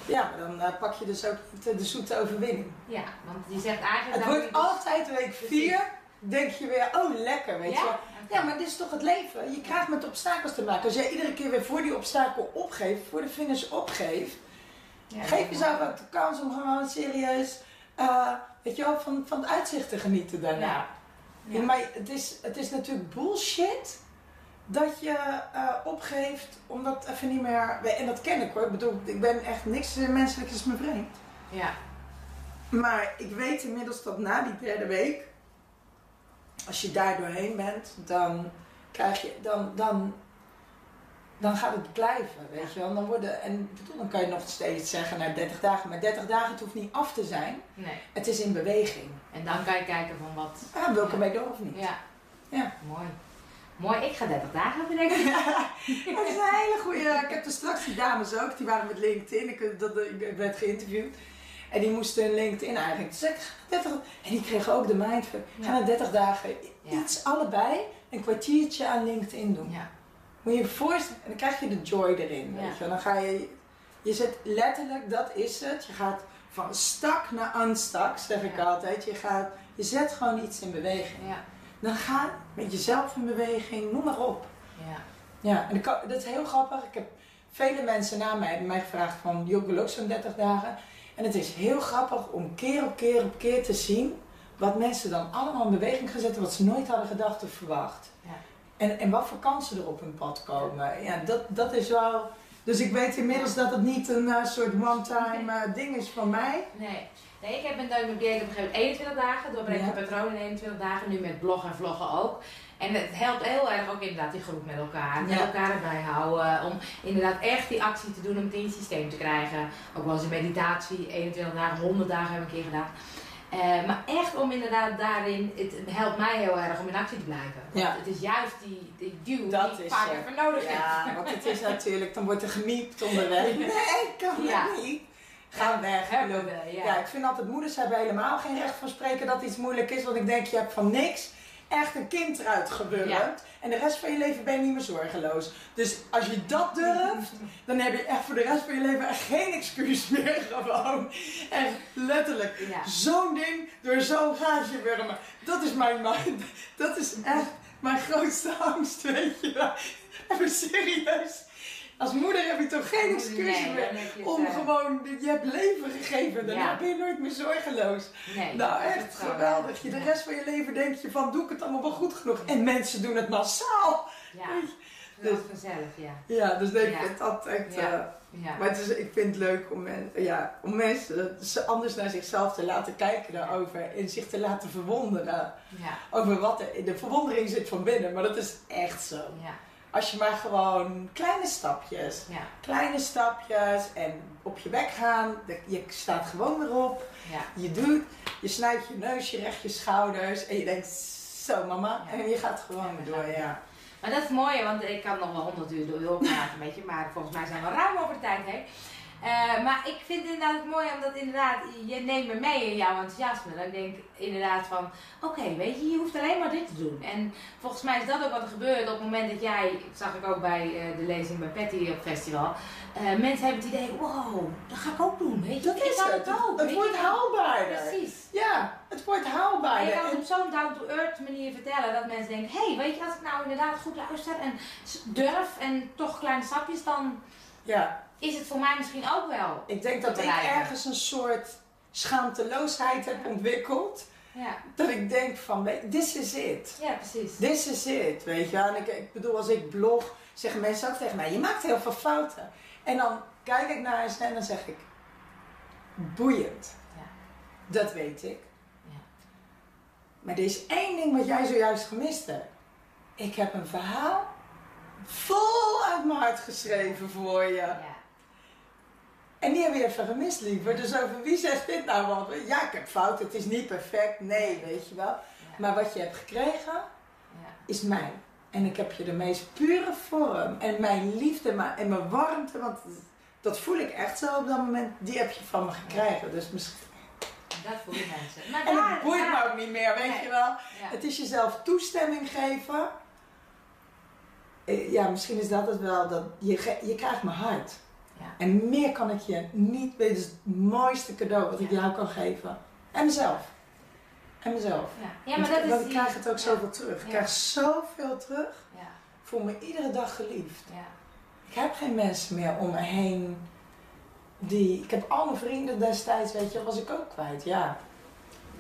Speaker 2: Ja, maar dan eh, pak je dus ook de, de zoete overwinning.
Speaker 1: ja, want je zegt eigenlijk...
Speaker 2: Het
Speaker 1: dan
Speaker 2: wordt
Speaker 1: dus-
Speaker 2: altijd week 4, denk je weer, oh lekker, weet
Speaker 1: Ja?
Speaker 2: je wel. Ja, maar dit is toch het leven. Je krijgt met obstakels te maken. Als jij iedere keer weer voor die obstakel opgeeft, voor de finish opgeeft, geef jezelf ook de kans om gewoon serieus, eh, weet je wel, van, van het uitzicht te genieten daarna.
Speaker 1: Ja.
Speaker 2: Maar het is, het is natuurlijk bullshit dat je eh, opgeeft omdat even niet meer. En dat ken ik hoor. Ik bedoel, ik ben echt niks menselijks is me vreemd.
Speaker 1: Ja.
Speaker 2: Maar ik weet inmiddels dat na die derde week, als je daar doorheen bent, dan krijg je, dan, dan, dan gaat het blijven, weet je wel. Dan worden, en bedoel, dan kan je nog steeds zeggen na 30 dagen, maar 30 dagen het hoeft niet af te zijn.
Speaker 1: Nee.
Speaker 2: Het is in beweging.
Speaker 1: En dan kan je kijken van wat...
Speaker 2: Ah, wil ik ermee door of niet?
Speaker 1: Ja.
Speaker 2: Ja.
Speaker 1: Mooi. Mooi, ik ga 30 dagen bedenken.
Speaker 2: dat is een hele goede. Ik heb er straks die dames ook, die waren met LinkedIn. Ik, dat, ik werd geïnterviewd. En die moesten een LinkedIn eigenlijk. Dus ik, 30, en die kregen ook de mindfuck. Ga na 30 dagen iets allebei een kwartiertje aan LinkedIn doen.
Speaker 1: Ja.
Speaker 2: Moet je je voorstellen, en dan krijg je de joy erin. Weet je. Dan ga je, je zet letterlijk, dat is het. Je gaat van stak naar unstak, zeg ik altijd. Je, gaat, je zet gewoon iets in beweging.
Speaker 1: Ja.
Speaker 2: Dan ga met jezelf in beweging, noem maar op.
Speaker 1: Ja.
Speaker 2: Ja, en dat is heel grappig. Ik heb vele mensen na mij hebben mij gevraagd van, joh, ik ook zo'n 30 dagen. En het is heel grappig om keer op keer op keer te zien wat mensen dan allemaal in beweging gaan zetten wat ze nooit hadden gedacht of verwacht.
Speaker 1: Ja.
Speaker 2: En, en wat voor kansen er op hun pad komen. Ja, dat, dat is wel. Dus ik weet inmiddels dat het niet een uh, soort one-time uh, ding is van mij.
Speaker 1: Nee. Nee, ik heb een duim dieet op een gegeven moment 21 dagen, doorbreken ja. patroon in 21 dagen, nu met bloggen en vloggen ook. En het helpt heel erg ook inderdaad die groep met elkaar, met ja. elkaar erbij houden, om inderdaad echt die actie te doen om het in je systeem te krijgen. Ook wel eens een meditatie, 21 dagen, 100 dagen heb ik een keer gedaan. Uh, maar echt om inderdaad daarin, het helpt mij heel erg om in actie te blijven. Want
Speaker 2: ja.
Speaker 1: het is juist die, die duw
Speaker 2: dat
Speaker 1: die ik vaak even nodig heb.
Speaker 2: Ja, want het is natuurlijk, dan wordt er gemiept onderweg. Nee, ik kan ja. niet. Ga weg.
Speaker 1: Hebben ja.
Speaker 2: ja, ik vind altijd moeders hebben helemaal geen recht van spreken dat iets moeilijk is. Want ik denk, je hebt van niks echt een kind eruit.
Speaker 1: Ja.
Speaker 2: En de rest van je leven ben je niet meer zorgeloos. Dus als je dat durft, dan heb je echt voor de rest van je leven echt geen excuus meer. Gewoon. Echt letterlijk.
Speaker 1: Ja.
Speaker 2: Zo'n ding door zo'n gaatje wurmen. Dat is mijn mind. Dat is echt mijn grootste angst, weet je wel. Even serieus. Als moeder heb je toch geen excuus
Speaker 1: Nee,
Speaker 2: meer om
Speaker 1: eh,
Speaker 2: gewoon, je hebt leven gegeven, daarna
Speaker 1: Ja.
Speaker 2: ben je nooit meer zorgeloos.
Speaker 1: Nee,
Speaker 2: Nou, echt geweldig. Je, de rest van je leven denk je van, doe ik het allemaal wel goed genoeg? En mensen doen het massaal.
Speaker 1: Ja, dat is vanzelf, ja.
Speaker 2: Ja, dus denk ik dat echt...
Speaker 1: Ja.
Speaker 2: eh,
Speaker 1: ja.
Speaker 2: maar het is, ik vind het leuk om, men, ja, om mensen ze anders naar zichzelf te laten kijken daarover. En zich te laten verwonderen
Speaker 1: ja.
Speaker 2: over wat er... De verwondering zit van binnen, maar dat is echt zo.
Speaker 1: Ja,
Speaker 2: Als je maar gewoon kleine stapjes
Speaker 1: ja,
Speaker 2: kleine stapjes en op je bek gaan. Je staat gewoon weer op.
Speaker 1: ja.
Speaker 2: Je doet, je snijdt je neus, je recht je schouders en je denkt zo mama.
Speaker 1: Ja.
Speaker 2: En je gaat gewoon door, ja.
Speaker 1: Maar dat is mooi, want ik kan nog wel honderd uur door doorpraten met je, maar volgens mij zijn we ruim over de tijd heen. Eh, maar ik vind het inderdaad mooi, omdat inderdaad, je neemt me mee in jouw enthousiasme. Dan denk ik inderdaad van, oké, weet je, je hoeft alleen maar dit te doen. En volgens mij is dat ook wat er gebeurt op het moment dat jij, zag ik ook bij eh, de lezing bij Patty op het festival, eh, mensen hebben het idee, wow, dat ga ik ook doen, weet je.
Speaker 2: Dat
Speaker 1: ik
Speaker 2: is
Speaker 1: kan
Speaker 2: het.
Speaker 1: ook.
Speaker 2: Het wordt haalbaarder.
Speaker 1: Precies.
Speaker 2: Ja, het wordt
Speaker 1: Maar
Speaker 2: haalbaarder.
Speaker 1: je kan het
Speaker 2: En-
Speaker 1: op zo'n down-to-earth manier vertellen dat mensen denken: hé, hey, weet je, als ik nou inderdaad goed luister en durf en toch kleine stapjes, dan
Speaker 2: Ja,
Speaker 1: is het voor mij misschien ook wel.
Speaker 2: ik denk dat ik ergens een soort schaamteloosheid heb ontwikkeld.
Speaker 1: Ja,
Speaker 2: Dat ik denk van, this is it.
Speaker 1: ja precies.
Speaker 2: This is it, weet je. En ik, ik bedoel, als ik blog, zeggen mensen ook tegen mij, je maakt heel veel fouten. En dan kijk ik naar ze en dan zeg ik, boeiend.
Speaker 1: Ja.
Speaker 2: Dat weet ik.
Speaker 1: Ja.
Speaker 2: Maar er is één ding wat jij zojuist gemist hebt. Ik heb een verhaal vol uit mijn hart geschreven voor je.
Speaker 1: Ja,
Speaker 2: En die heb je even gemist, liever. Dus over wie zegt dit nou wat? Ja, ik heb fouten, het is niet perfect. Nee, weet je wel.
Speaker 1: ja,
Speaker 2: Maar wat je hebt gekregen,
Speaker 1: ja.
Speaker 2: is mij. En ik heb je de meest pure vorm en mijn liefde en mijn warmte, want dat voel ik echt zo op dat moment, die heb je van me gekregen. Dus misschien...
Speaker 1: Dat voelen mensen. Maar
Speaker 2: En
Speaker 1: daar-
Speaker 2: het boeit
Speaker 1: daar-
Speaker 2: me ook niet meer, weet
Speaker 1: Nee.
Speaker 2: je wel.
Speaker 1: Ja.
Speaker 2: Het is jezelf toestemming geven. Eh, Ja, misschien is dat het wel, dat je, je krijgt mijn hart. En meer kan ik je niet, dit is het mooiste cadeau wat ik jou kan geven. En mezelf. En mezelf.
Speaker 1: Ja, ja maar
Speaker 2: want,
Speaker 1: dat is.
Speaker 2: want ik krijg het ook zoveel terug. Ik krijg zoveel terug.
Speaker 1: Ja,
Speaker 2: Ik voel me iedere dag geliefd.
Speaker 1: ja,
Speaker 2: Ik heb geen mensen meer om me heen die... Ik heb al mijn vrienden destijds, weet je, was ik ook kwijt, ja.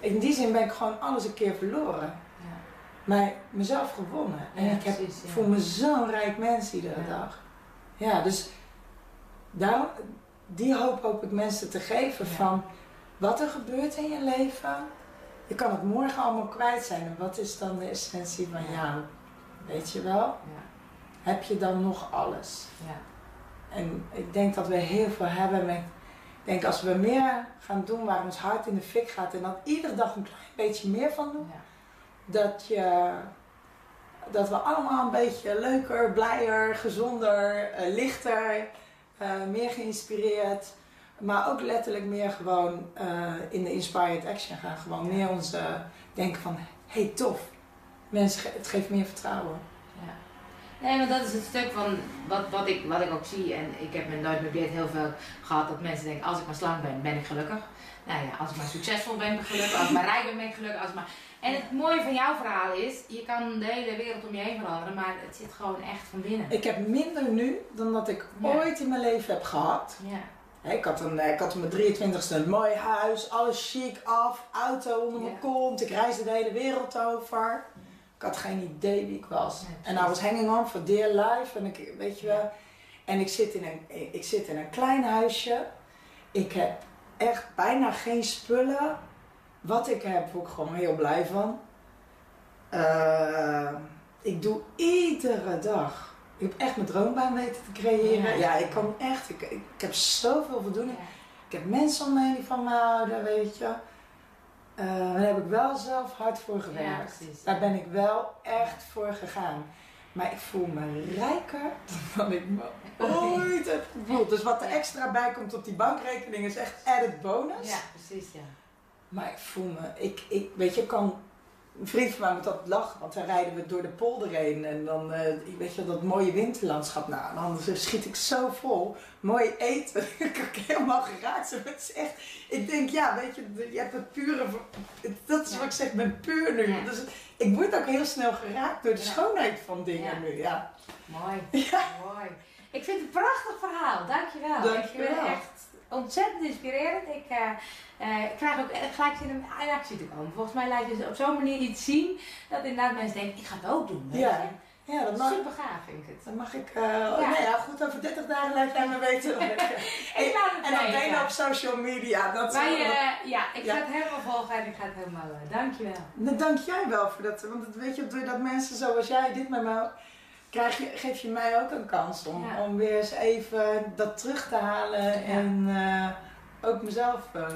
Speaker 2: In die zin ben ik gewoon alles een keer verloren.
Speaker 1: ja.
Speaker 2: Maar mezelf gewonnen. En
Speaker 1: Ja,
Speaker 2: ik heb,
Speaker 1: precies, ja.
Speaker 2: voel me zo'n rijk mens iedere dag. Ja, dus die hoop hoop ik mensen te geven
Speaker 1: Ja.
Speaker 2: van wat er gebeurt in je leven. Je kan het morgen allemaal kwijt zijn. En wat is dan de essentie van jou? Weet je wel?
Speaker 1: Ja,
Speaker 2: Heb je dan nog alles?
Speaker 1: ja,
Speaker 2: En ik denk dat we heel veel hebben. Maar ik denk als we meer gaan doen waar ons hart in de fik gaat. En dan iedere dag een klein beetje meer van doen.
Speaker 1: ja.
Speaker 2: Dat je dat we allemaal een beetje leuker, blijer, gezonder, eh, lichter, eh, meer geïnspireerd. Maar ook letterlijk meer gewoon eh, in de inspired action gaan. Gewoon meer ons eh, denken van, hey tof. Mensen, het geeft meer vertrouwen.
Speaker 1: Ja. Nee, maar dat is het stuk van wat, wat, ik, wat ik ook zie. En ik heb met Nooit meer heel veel gehad dat mensen denken: als ik maar slank ben, ben ik gelukkig. Nou ja, als ik maar succesvol ben, ben ik gelukkig. Als ik maar rijk ben, ben ik gelukkig. Als ik maar... En het mooie van jouw verhaal is: je kan de hele wereld om je heen veranderen, maar het zit gewoon echt van binnen.
Speaker 2: Ik heb minder nu dan dat ik ooit in mijn leven heb gehad.
Speaker 1: Ja.
Speaker 2: Ik had, een, ik had op mijn 23ste een mooi huis, alles chic af, auto onder mijn kont. Ik reisde de hele wereld over. Ik had geen idee wie ik was. En I was hanging on for dear life. En ik, weet je wel. En ik zit, in een, ik zit in een klein huisje. Ik heb echt bijna geen spullen. Wat ik heb, word ik gewoon heel blij van. Eh, ik doe iedere dag. Ik heb echt mijn droombaan weten te creëren.
Speaker 1: Ja.
Speaker 2: Ja, ik kan echt. Ik, heb zoveel voldoening.
Speaker 1: Ja.
Speaker 2: Ik heb mensen om me heen die van me houden, weet je. Eh, daar heb ik wel zelf hard voor gewerkt.
Speaker 1: precies.
Speaker 2: Daar ben ik wel echt voor gegaan. Maar ik voel me rijker dan ik me ooit heb gevoeld. Dus wat er
Speaker 1: Ja.
Speaker 2: extra bij komt op die bankrekening is echt added bonus.
Speaker 1: Ja, precies, ja.
Speaker 2: Maar ik voel me, ik, ik, weet je, ik kan, een vriend van mij moet dat lachen, want dan rijden we door de polder heen en dan, eh, weet je, dat mooie winterlandschap, nou, dan schiet ik zo vol. Mooi eten, ik heb helemaal geraakt. Zo, Het is echt, ik denk, ja, weet je, je hebt het pure, dat is
Speaker 1: Ja.
Speaker 2: wat ik zeg, ik ben puur nu.
Speaker 1: Ja.
Speaker 2: Dus ik word ook heel snel geraakt door de
Speaker 1: Ja.
Speaker 2: schoonheid van dingen nu, ja.
Speaker 1: Mooi.
Speaker 2: Ja.
Speaker 1: Mooi. Ik vind het een prachtig verhaal. Dankjewel.
Speaker 2: Dankjewel.
Speaker 1: Ik het echt ontzettend inspirerend. Ik, eh, ik krijg ook gelijk zin om in actie te komen. Volgens mij laat je op zo'n manier iets zien dat inderdaad mensen denken, ik ga het ook doen.
Speaker 2: Ja.
Speaker 1: je.
Speaker 2: Ja, dat mag,
Speaker 1: Super gaaf vind ik het.
Speaker 2: dan mag ik, eh nou ja, goed, over 30 dagen laat jij me weten.
Speaker 1: Ik laat het
Speaker 2: en dan delen op social media. Dat
Speaker 1: Maar je, ja, ik
Speaker 2: Ja.
Speaker 1: ga het helemaal volgen en ik ga het helemaal... eh, dankjewel.
Speaker 2: Nou, dank jij wel voor dat. Want weet je, doordat mensen zoals jij dit met mij krijg je, geef je mij ook een kans om,
Speaker 1: Ja.
Speaker 2: om weer eens even dat terug te halen. En eh, ook mezelf eh,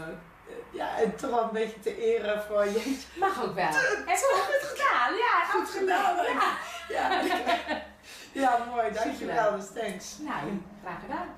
Speaker 2: ja, en toch wel een beetje te eren voor je.
Speaker 1: Mag ook wel. Heb je goed gedaan? Ja,
Speaker 2: Goed gedaan?
Speaker 1: Ja.
Speaker 2: Ja, ja mooi. Dankjewel. Dus thanks.
Speaker 1: Nou, graag gedaan.